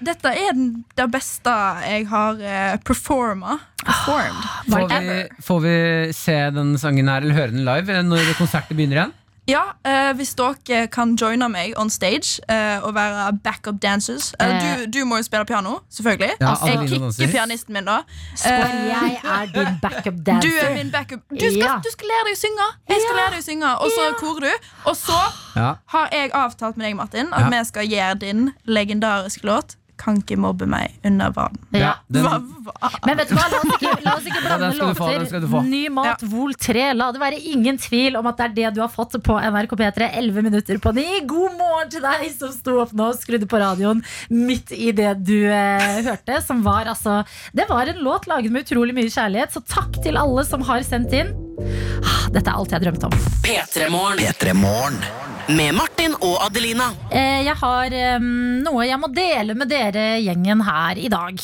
dette er den, det beste jeg har uh, performa. Performed. Får vi, får vi se den sangen her, eller høre den live, eh, når konserten begynner igjen? Ja, eh, hvis dere kan joine meg on stage eh, og være backup dancers Eh, Eh. du, du må jo spille piano, selvfølgelig. Ja, jeg kicker pianisten min, da. Så Eh, jeg er din backup Du *laughs* dancer. er min backup. Du skal, Ja. du skal lære deg å synge. Jeg skal lære deg å synge Og så korer du. Og så Ja. har jeg avtalt med deg, Martin, at Ja. vi skal gjøre din legendariske låt Kan ikke mobbe meg under vann. Ja. den, Hva, hva? Men vet du hva, la oss ikke, la oss ikke blande ja, få, låter. Ny mat, Vol 3. La det være ingen tvil om at det er det du har fått på NRK P3. 11 minutter på 9. God morgen til deg som sto opp nå og skrudde på radioen midt i det du eh, hørte. Som var altså Det var en låt laget med utrolig mye kjærlighet, så takk til alle som har sendt inn. Ah, Dette er alt jeg har drømt om. P3 Morgen. P3 Morgen. Med Martin og Adelina. Eh, Jeg har um, noe jeg må dele med dere gjengen her i dag.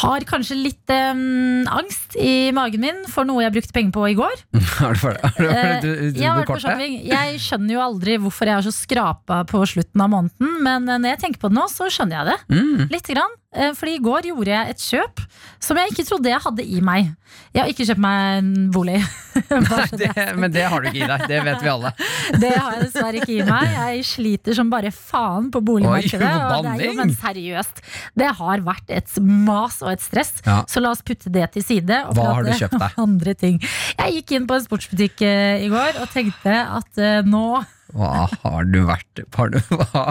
Har kanskje litt um, angst i magen min for noe jeg brukte penger på i går. *laughs* Har du for det? Har du, Eh, du, du, jeg, har vært på shopping. jeg skjønner jo aldri hvorfor jeg er så skrapa på slutten av måneden, men eh, når jeg tenker på det nå, så skjønner jeg det. Mm. Litt grann. Eh, Fordi i går gjorde jeg et kjøp som jeg ikke trodde jeg hadde i meg. Jeg har ikke kjøpt meg en bolig. *laughs* Nei, det men det har du ikke i deg. Det vet vi alle. *laughs* det har jeg dessverre ikke i meg. Jeg sliter som bare faen på boligmarkedet. Oi, *laughs* og det er jo, men seriøst, det har vært et mas og et stress. Ja. Så la oss putte det til side. Og Hva har du kjøpt deg? Andre ting. Jeg gikk inn på en sportsbutikk eh, i går og tenkte at eh, nå Hva har du vært har du, hva?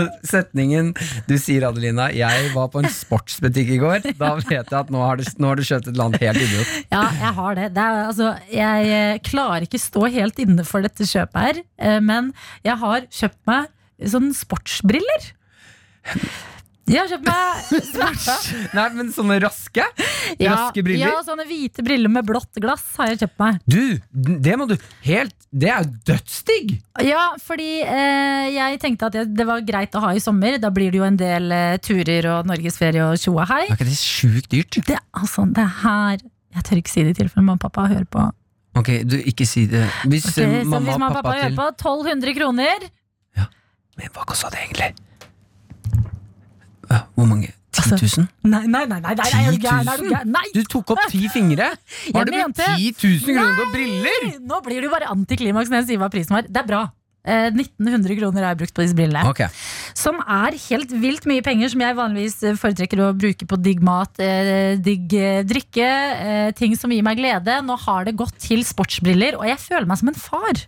*laughs* Setningen du sier, Adelina 'Jeg var på en sportsbutikk i går'. Da vet jeg at nå har du, nå har du kjøpt et annet helt idiot. Ja, jeg har det. det er, altså, jeg eh, klarer ikke stå helt inne for dette kjøpet her, eh, men jeg har kjøpt meg sånne sportsbriller. Jeg har kjøpt meg. *laughs* Nei, men sånne raske? Ja, Raske briller? Ja, sånne hvite briller med blått glass har jeg kjøpt meg. Du, det må du helt Det er jo dødsdigg! Ja, fordi eh, jeg tenkte at det var greit å ha i sommer. Da blir det jo en del eh, turer og norgesferie og tjoa hei. Er ikke det sjukt dyrt? Det, altså, det her Jeg tør ikke si det i tilfelle mamma og pappa hører på. Ok, du, ikke si det. Hvis Ok, eh, mamma hvis mamma og pappa pappa hører på, 1200 kroner. Men hva kosta det egentlig? Hvor mange? 10 Altså, 000? Nei, nei, nei, nei, nei, er du gæren? Er du 000? gæren? Nei! Du tok opp ti fingre! Har du brukt mente- 10 000 kroner på briller?! Nå blir det jo bare antiklimaks når jeg sier hva prisen var. Det er bra. Eh, 1900 kroner har jeg brukt på disse brillene. Ok, Som er helt vilt mye penger, som jeg vanligvis eh, foretrekker å bruke på digg mat, eh, digg eh, drikke, eh, ting som gir meg glede. Nå har det gått til sportsbriller, og jeg føler meg som en far.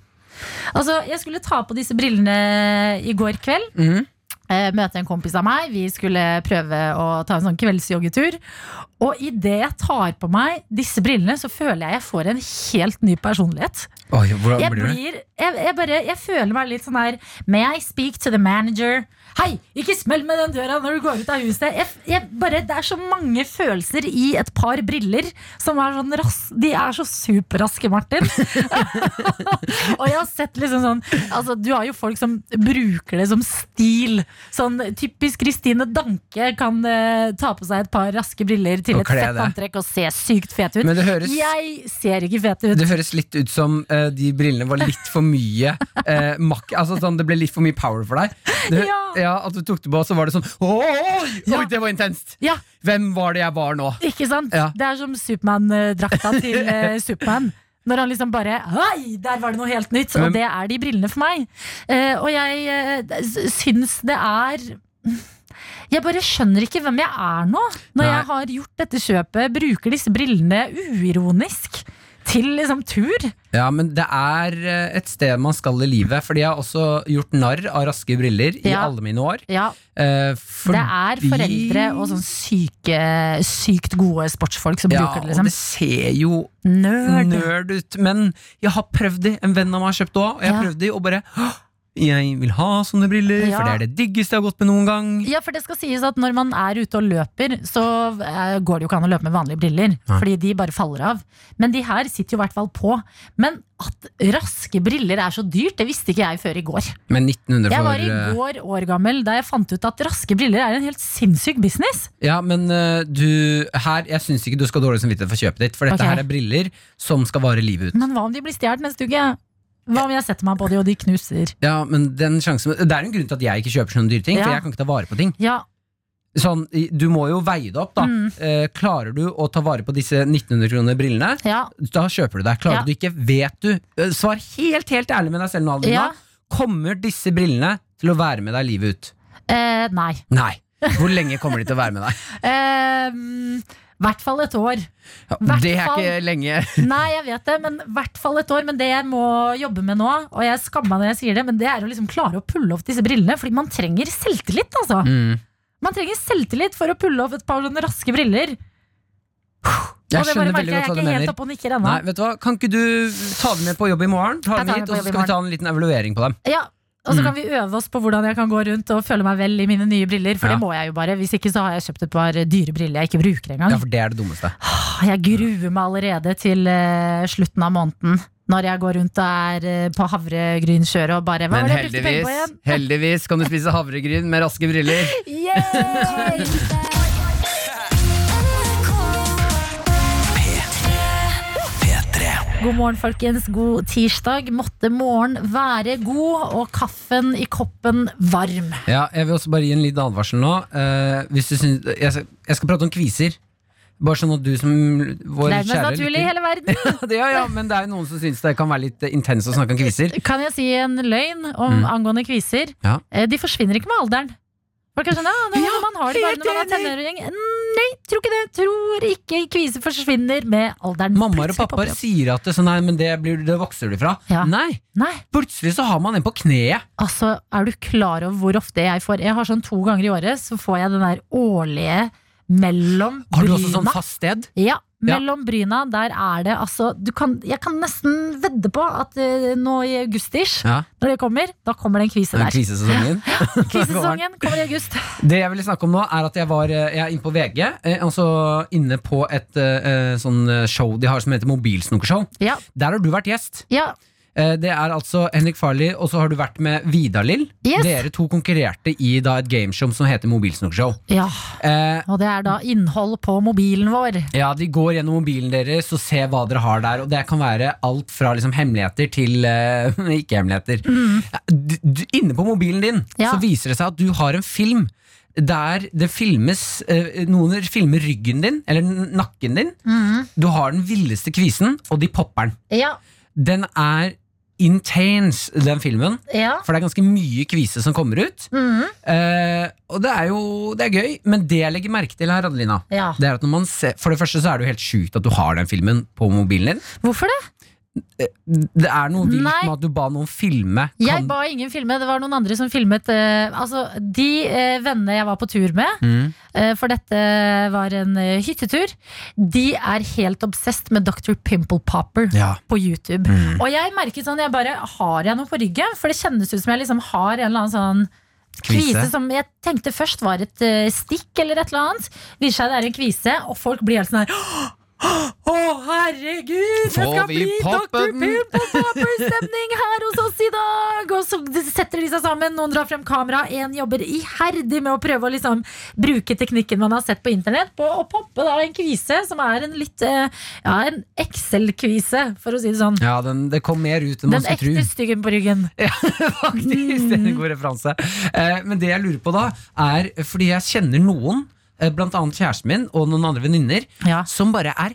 Altså, Jeg skulle ta på disse brillene i går kveld. Mhm. Eh, Møte en kompis av meg. Vi skulle prøve å ta en sånn kveldsjoggetur. Og idet jeg tar på meg disse brillene, så føler jeg jeg får en helt ny personlighet. Oi, hvordan blir det? blir, jeg, jeg, bare, jeg føler meg litt sånn her May I speak to the manager? Hei, ikke smell med den døra når du går ut av huset. Jeg, jeg bare, det er så mange følelser i et par briller som er sånn ras, De er så superraske, Martin. *laughs* og jeg har sett liksom sånn altså, Du har jo folk som bruker det som stil. Sånn typisk Kristine Danke kan uh, ta på seg et par raske briller til et fett antrekk og se sykt fet ut. Høres, Jeg ser ikke fet ut. det høres litt ut som uh, de brillene var litt for mye uh, mak Altså sånn, Det ble litt for mye power for deg. Det, *laughs* Ja. At du tok det på, så var det sånn Oi, Ja. det var intenst! Ja, Hvem var det jeg var nå? Ikke sant? Ja. Det er som Supermann-drakta til *laughs* eh, Superman. Når han liksom bare Hei, der var det noe helt nytt! Men- og det er de brillene for meg. Uh, og jeg uh, syns det er Jeg bare skjønner ikke hvem jeg er nå. Når Nei. jeg har gjort dette kjøpet, bruker disse brillene uironisk til liksom tur. Ja, men det er eh, et sted man skal i livet. Fordi jeg har også gjort narr av raske briller i Ja. alle mine år. Ja, Eh, fordi- Det er foreldre og sånn syke, sykt gode sportsfolk som Ja, bruker det. og liksom det ser jo Nerd. nerd ut. Men jeg har prøvd de. En venn av meg har kjøpt det òg, og jeg har Ja. prøvd de, og bare «Åh, Jeg vil ha sånne briller, Ja. for det er det diggeste jeg har gått med noen gang. Ja, for det skal sies at når man er ute og løper, så eh, går det jo ikke an å løpe med vanlige briller. Fordi de bare faller av. Men de her sitter jo i hvert fall på. Men at raske briller er så dyrt, det visste ikke jeg før i går. Men 1900 for... Jeg var i eh, går år gammel da jeg fant ut at raske briller er en helt sinnssyk business. Ja, men eh, du her, Jeg syns ikke du skal ha dårlig samvittighet for kjøpet ditt, for dette okay. her er briller som skal vare livet ut. Men hva om de blir stjålet neste uke? Hva om jeg setter meg på de og de knuser? Ja, men den sjansen Det er en grunn til at jeg ikke kjøper sånne dyre ting, for jeg kan ikke ta vare på ting. Ja, Sånn, Du må jo veie det opp, da. Mm. Eh, klarer du å ta vare på disse 1900 kroner brillene, ja, da kjøper du det. Klarer Ja. du ikke, vet du. Eh, Svar helt helt ærlig med deg selv nå, Adelina. Ja. Kommer disse brillene til å være med deg livet ut? eh, nei. Nei. Hvor lenge kommer de til å være med deg? *laughs* Eh, hvert fall et år. Ja, Hvert det er ikke lenge. *laughs* Nei, jeg vet det, men hvert fall et år. Men det jeg må jobbe med nå, og jeg skammer meg når jeg sier det, men det er å liksom klare å pulle opp disse brillene. Fordi man trenger selvtillit, altså. Mm. Man trenger selvtillit for å pulle opp et par sånne raske briller. Jeg skjønner veldig godt hva du mener. Nei, vet du hva? Kan ikke du ta dem med på jobb i morgen? Ta dem hit, og så skal vi ta en liten evaluering på dem. Ja, og så Mm. kan vi øve oss på hvordan jeg kan gå rundt og føle meg vel i mine nye briller. For Ja. det må jeg jo bare. Hvis ikke så har jeg kjøpt et par dyre briller jeg ikke bruker engang. Ja, for det er det dummeste. Jeg gruer meg allerede til uh, slutten av måneden. Når jeg går rundt og er eh, på havregrynkjøret og bare Hva Men heldigvis, heldigvis kan du spise havregryn med raske briller. *laughs* Yay! God morgen, folkens. God tirsdag. Måtte morgen være god, og kaffen i koppen varm. Ja, jeg vil også bare gi en liten advarsel nå. Eh, hvis du synes, jeg, skal, jeg skal prate om kviser. Bare sånn at du som vår Det er mest kjære naturlig i hele verden. *laughs* ja, ja, men det er jo noen som syns det kan være litt intenst å snakke om kviser. Kan jeg si en løgn om Mm. angående kviser? Ja. Eh, De forsvinner ikke med alderen. Folk er sånn, ja, det, Ja, man har det bare når man er tenåring. Nei, tror ikke det. Tror ikke kviser forsvinner med alderen. Mammaer og pappaer sier at det, så nei, men det, blir, det vokser du fra. Ja. Nei, Nei, plutselig så har man en på kneet. altså, er du klar over hvor ofte jeg får Jeg har sånn to ganger i året, så får jeg den der årlige mellom Har du også sånn bryna. fast sted? Ja, Ja. mellom bryna, der er det altså du kan, Jeg kan nesten vedde på at uh, nå i august-ish, Ja, når det kommer, da kommer det en kvise der. krisesesongen. *laughs* Krisesesongen *laughs* kommer i august. Det jeg ville snakke om nå, er at jeg var eh, Jeg er inne på VG. Eh, altså inne på et eh, sånn eh, show de har som heter Mobilsnokershow. Ja, Der har du vært gjest. ja, Eh, det er altså Henrik Farley, og så har du vært med Vidar-Lill. Yes. Dere to konkurrerte i da et gameshow som heter Mobilsnokshow. ja. Eh, Og det er da innhold på mobilen vår. ja, de går gjennom mobilen deres og ser hva dere har der. Og det kan være alt fra liksom hemmeligheter til eh, *laughs* ikke-hemmeligheter. D- Inne på mobilen din Mm. Ja. så viser det seg at du har en film der det filmes eh, Noen filmer ryggen din, eller nakken din. Mm. Du har den villeste kvisen, og de popper den. Ja, Den er intense, den filmen. ja. For det er ganske mye kvise som kommer ut. Mhm. Eh, og det er jo det er gøy, men det jeg legger merke til her, Adelina ja. det er at når man ser, For det første så er det jo helt sjukt at du har den filmen på mobilen din. Hvorfor det? Det er noe vilt med at du ba noen filme. Jeg ba ingen filme, det var noen andre som filmet. eh, altså, De eh, vennene jeg var på tur med, Mm. eh, for dette var en eh, hyttetur, de er helt obsessed med Dr. Pimple Popper Ja. på YouTube. Mm. Og jeg merket sånn, jeg bare har jeg noe på ryggen? For det kjennes ut som jeg liksom har en eller annen sånn Kvise. Kvise som jeg tenkte først var et uh, stikk eller et eller annet. Viser seg det er en kvise, og folk blir helt sånn her Å, herregud! Det skal bli Dr. den? Pimple Popper-stemning her hos oss i dag! Og så setter de seg sammen, noen drar frem kamera, en jobber iherdig med å prøve å liksom bruke teknikken man har sett på internett, på å poppe da en kvise som er en litt eh, Ja, en Excel-kvise, for å si det sånn. Ja, den, det kom mer ut enn man Den skulle tro. ekte styggen på ryggen. *laughs* Ja, faktisk. Det er en god referanse. Eh, men det jeg lurer på da, er fordi jeg kjenner noen, blant annet kjæresten min og noen andre venninner, Ja. som bare er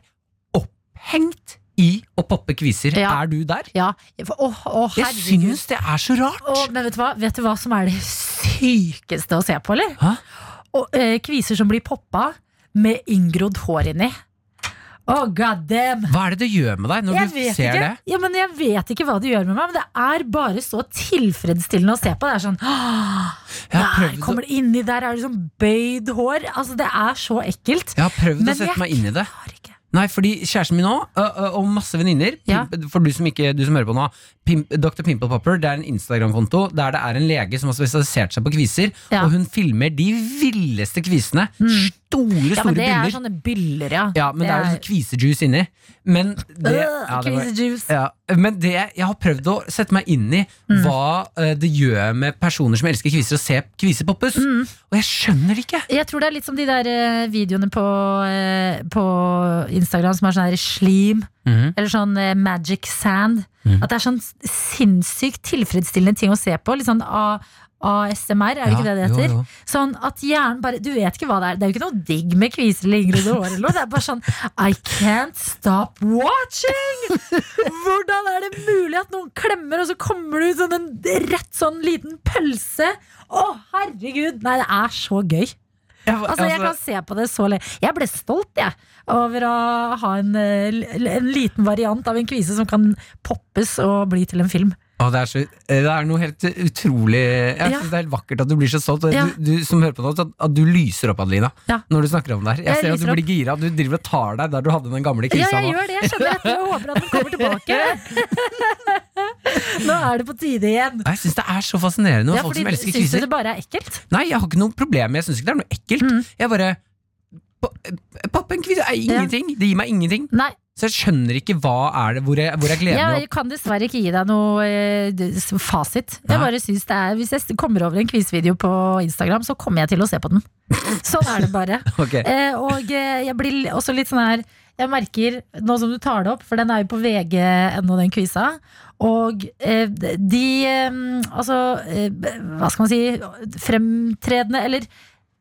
opphengt i å poppe kviser. Ja. Er du der? Ja, å, å, Jeg syns det er så rart. Å, men vet du, hva? vet du hva som er det sykeste å se på, eller? Og, eh, kviser som blir poppa med inngrodd hår inni. Oh, god damn! Hva er det det gjør med deg når Jeg du ser ikke. det? Ja, men jeg vet ikke hva det gjør med meg, men det er bare så tilfredsstillende å se på. Det er sånn «Åh, Jeg har Der kommer det inni, der er det sånn bøyd hår. Altså, det er så ekkelt. jeg har prøvd Men å sette meg inn i det. Nei, fordi kjæresten min òg, og masse venninner Ja. For du som, ikke, du som hører på nå, Pimp, Dr. Pimple Popper det er en Instagram-konto der det er en lege som har spesialisert seg på kviser, Ja. og hun filmer de villeste kvisene. Store, Ja, men det er sånne byller, ja. Ja, men det er jo sånn kvisejuice inni. Men det, ja, det var- ja, men det jeg har prøvd å sette meg inn i, Mm. hva eh, det gjør med personer som elsker kviser, å se kviser poppes. Mm. Og jeg skjønner det ikke. Jeg tror det er litt som de der eh, videoene på, eh, på Instagram som er sånn her slim, Mm. eller sånn magic sand. At det er sånn sinnssykt tilfredsstillende ting å se på. Litt sånn A ASMR, er det ikke det det heter? jo. Sånn at hjernen bare Du vet ikke hva det er. Det er jo ikke noe digg med kviser eller inngrodd hår. Det er bare sånn I can't stop watching! Hvordan er det mulig at noen klemmer, og så kommer det ut sånn en rett sånn liten pølse? Å, herregud! Nei, det er så gøy. Altså, jeg kan se på det så lenge. Jeg ble stolt, jeg, over å ha en, eh, en liten variant av en kvise som kan poppes og bli til en film. Å, det, er så, det er noe helt utrolig Jeg Ja. synes Det er helt vakkert at du blir så stolt. Ja. Du, du som hører på nå, at, du lyser opp, Adelina, Ja. når du snakker om det her. Jeg, Jeg ser at du blir gira. Du driver og tar deg der du hadde den gamle Ja, kvisa jeg nå. gjør det. Jeg skjønner etter jeg håper at den kommer tilbake. *laughs* Nå er det på tide igjen. Jeg syns det er så fascinerende Ja, folk som elsker Syns du det bare er ekkelt? Nei, jeg har ikke noe problem. Jeg syns ikke det er noe ekkelt. Mm. Jeg bare Pappa, en kvise er ingenting. Det gir meg ingenting. Nei. Så jeg skjønner ikke hva er det, hvor jeg, hvor er gleden Jeg kan dessverre ikke gi deg noe eh, fasit. Jeg Nei. bare synes det er Hvis jeg kommer over en quizvideo på Instagram, så kommer jeg til å se på den. Sånn er det bare. *laughs* okay. Eh, og eh, jeg blir også litt sånn her Jeg merker, nå som du tar det opp, for den er jo på VG.no, den quiza. Og eh, de eh, Altså, eh, hva skal man si Fremtredende, eller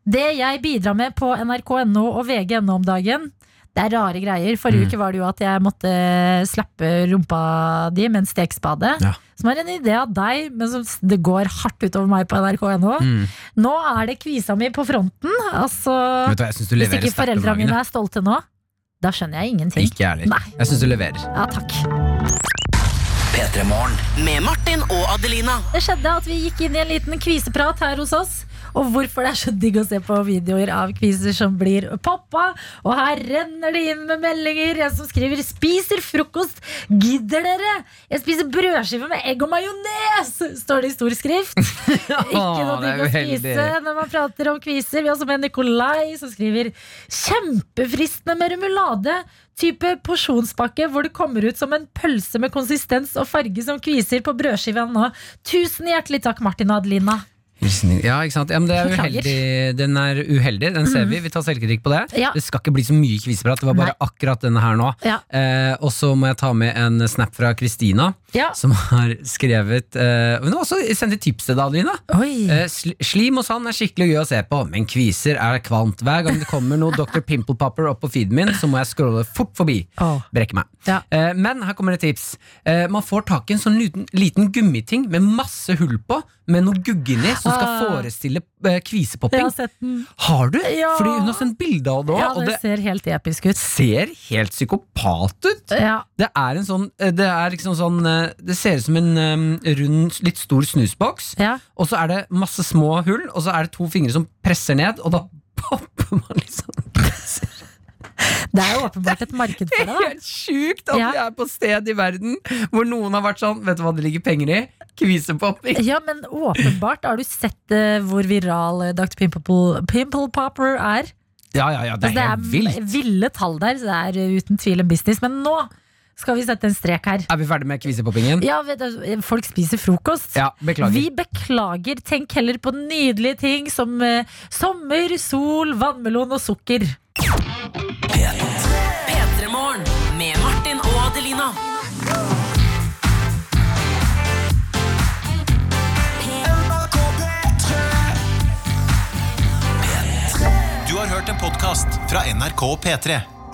det jeg bidrar med på nrk.no og vg.no om dagen, det er rare greier. Forrige Mm. uke var det jo at jeg måtte slappe rumpa di med en stekspade. Ja. Som er en idé av deg, men som det går hardt utover meg på nrk.no. Mm. Nå er det kvisa mi på fronten. Altså, du jeg du hvis ikke dagen. mine er stolte nå, da skjønner jeg ingenting. Ikke jeg heller. Nei. Jeg syns du leverer. Ja, takk. Med Martin og Adelina. Det skjedde at vi gikk inn i en liten kviseprat her hos oss. Og hvorfor det er så digg å se på videoer av kviser som blir poppa. Og her renner det inn med meldinger. En som skriver 'Spiser frokost'. Gidder dere? Jeg spiser brødskive med egg og majones! Står det i stor skrift. *laughs* Ikke noe digg å spise når man prater om kviser. Vi har også med Nikolai som skriver 'Kjempefristende med remulade'. Type porsjonspakke hvor det kommer ut som en pølse med konsistens og farge som kviser på brødskiva nå. Tusen hjertelig takk, Martin og Adelina. Ja, ikke sant? Ja, men det er uheldig. Den er uheldig, den ser vi. Vi tar selvkritikk på det. Ja. Det skal ikke bli så mye kviseprat. Det var bare Nei. akkurat denne her nå. Ja. Eh, og så må jeg ta med en snap fra Kristina, Ja. som har skrevet uh, Hun har også sendt et tips til deg, Adelina. Oi. Eh, sl slim og sand er skikkelig gøy å se på, men kviser er kvalmt. Hver gang det kommer noe Dr. Pimple Popper opp på feeden min, så må jeg scrolle fort forbi. Oh. Brekke meg. Ja. Uh, men her kommer et tips. Eh, man får tak i en sånn liten, liten gummiting med masse hull på, med noe gugg inni, som skal Ah. forestille eh, kvisepopping. har. Har du? Ja. Fordi hun har sendt bilde av det òg, Ja, og det det ser helt episk ut. ser helt psykopat ut. Ja. Det er en sånn eh, Det er liksom sånn eh, Det ser ut som en um, rund, litt stor snusboks. Ja. Og så er det masse små hull, og så er det to fingre som presser ned, og da popper man liksom Det er jo åpenbart et marked for det. da Helt sjukt at Ja. vi er på sted i verden hvor noen har vært sånn Vet du hva det ligger penger i? Kvisepopping. Ja, men åpenbart har du sett uh, hvor viral uh, Dr. Pimple, Pimple Popper er. Ja, ja, ja, det Altså, er helt vilt. ville tall der, så det er eh, uten tvil en business. Men nå skal vi sette en strek her. Er vi ferdig med kvisepoppingen? Ja, vet du, Folk spiser frokost. Ja, beklager. Vi beklager. Tenk heller på nydelige ting som eh, sommer, sol, vannmelon og sukker. P3 Morgen. Med Martin og Adelina. Du har hørt en podcast fra NRK P3.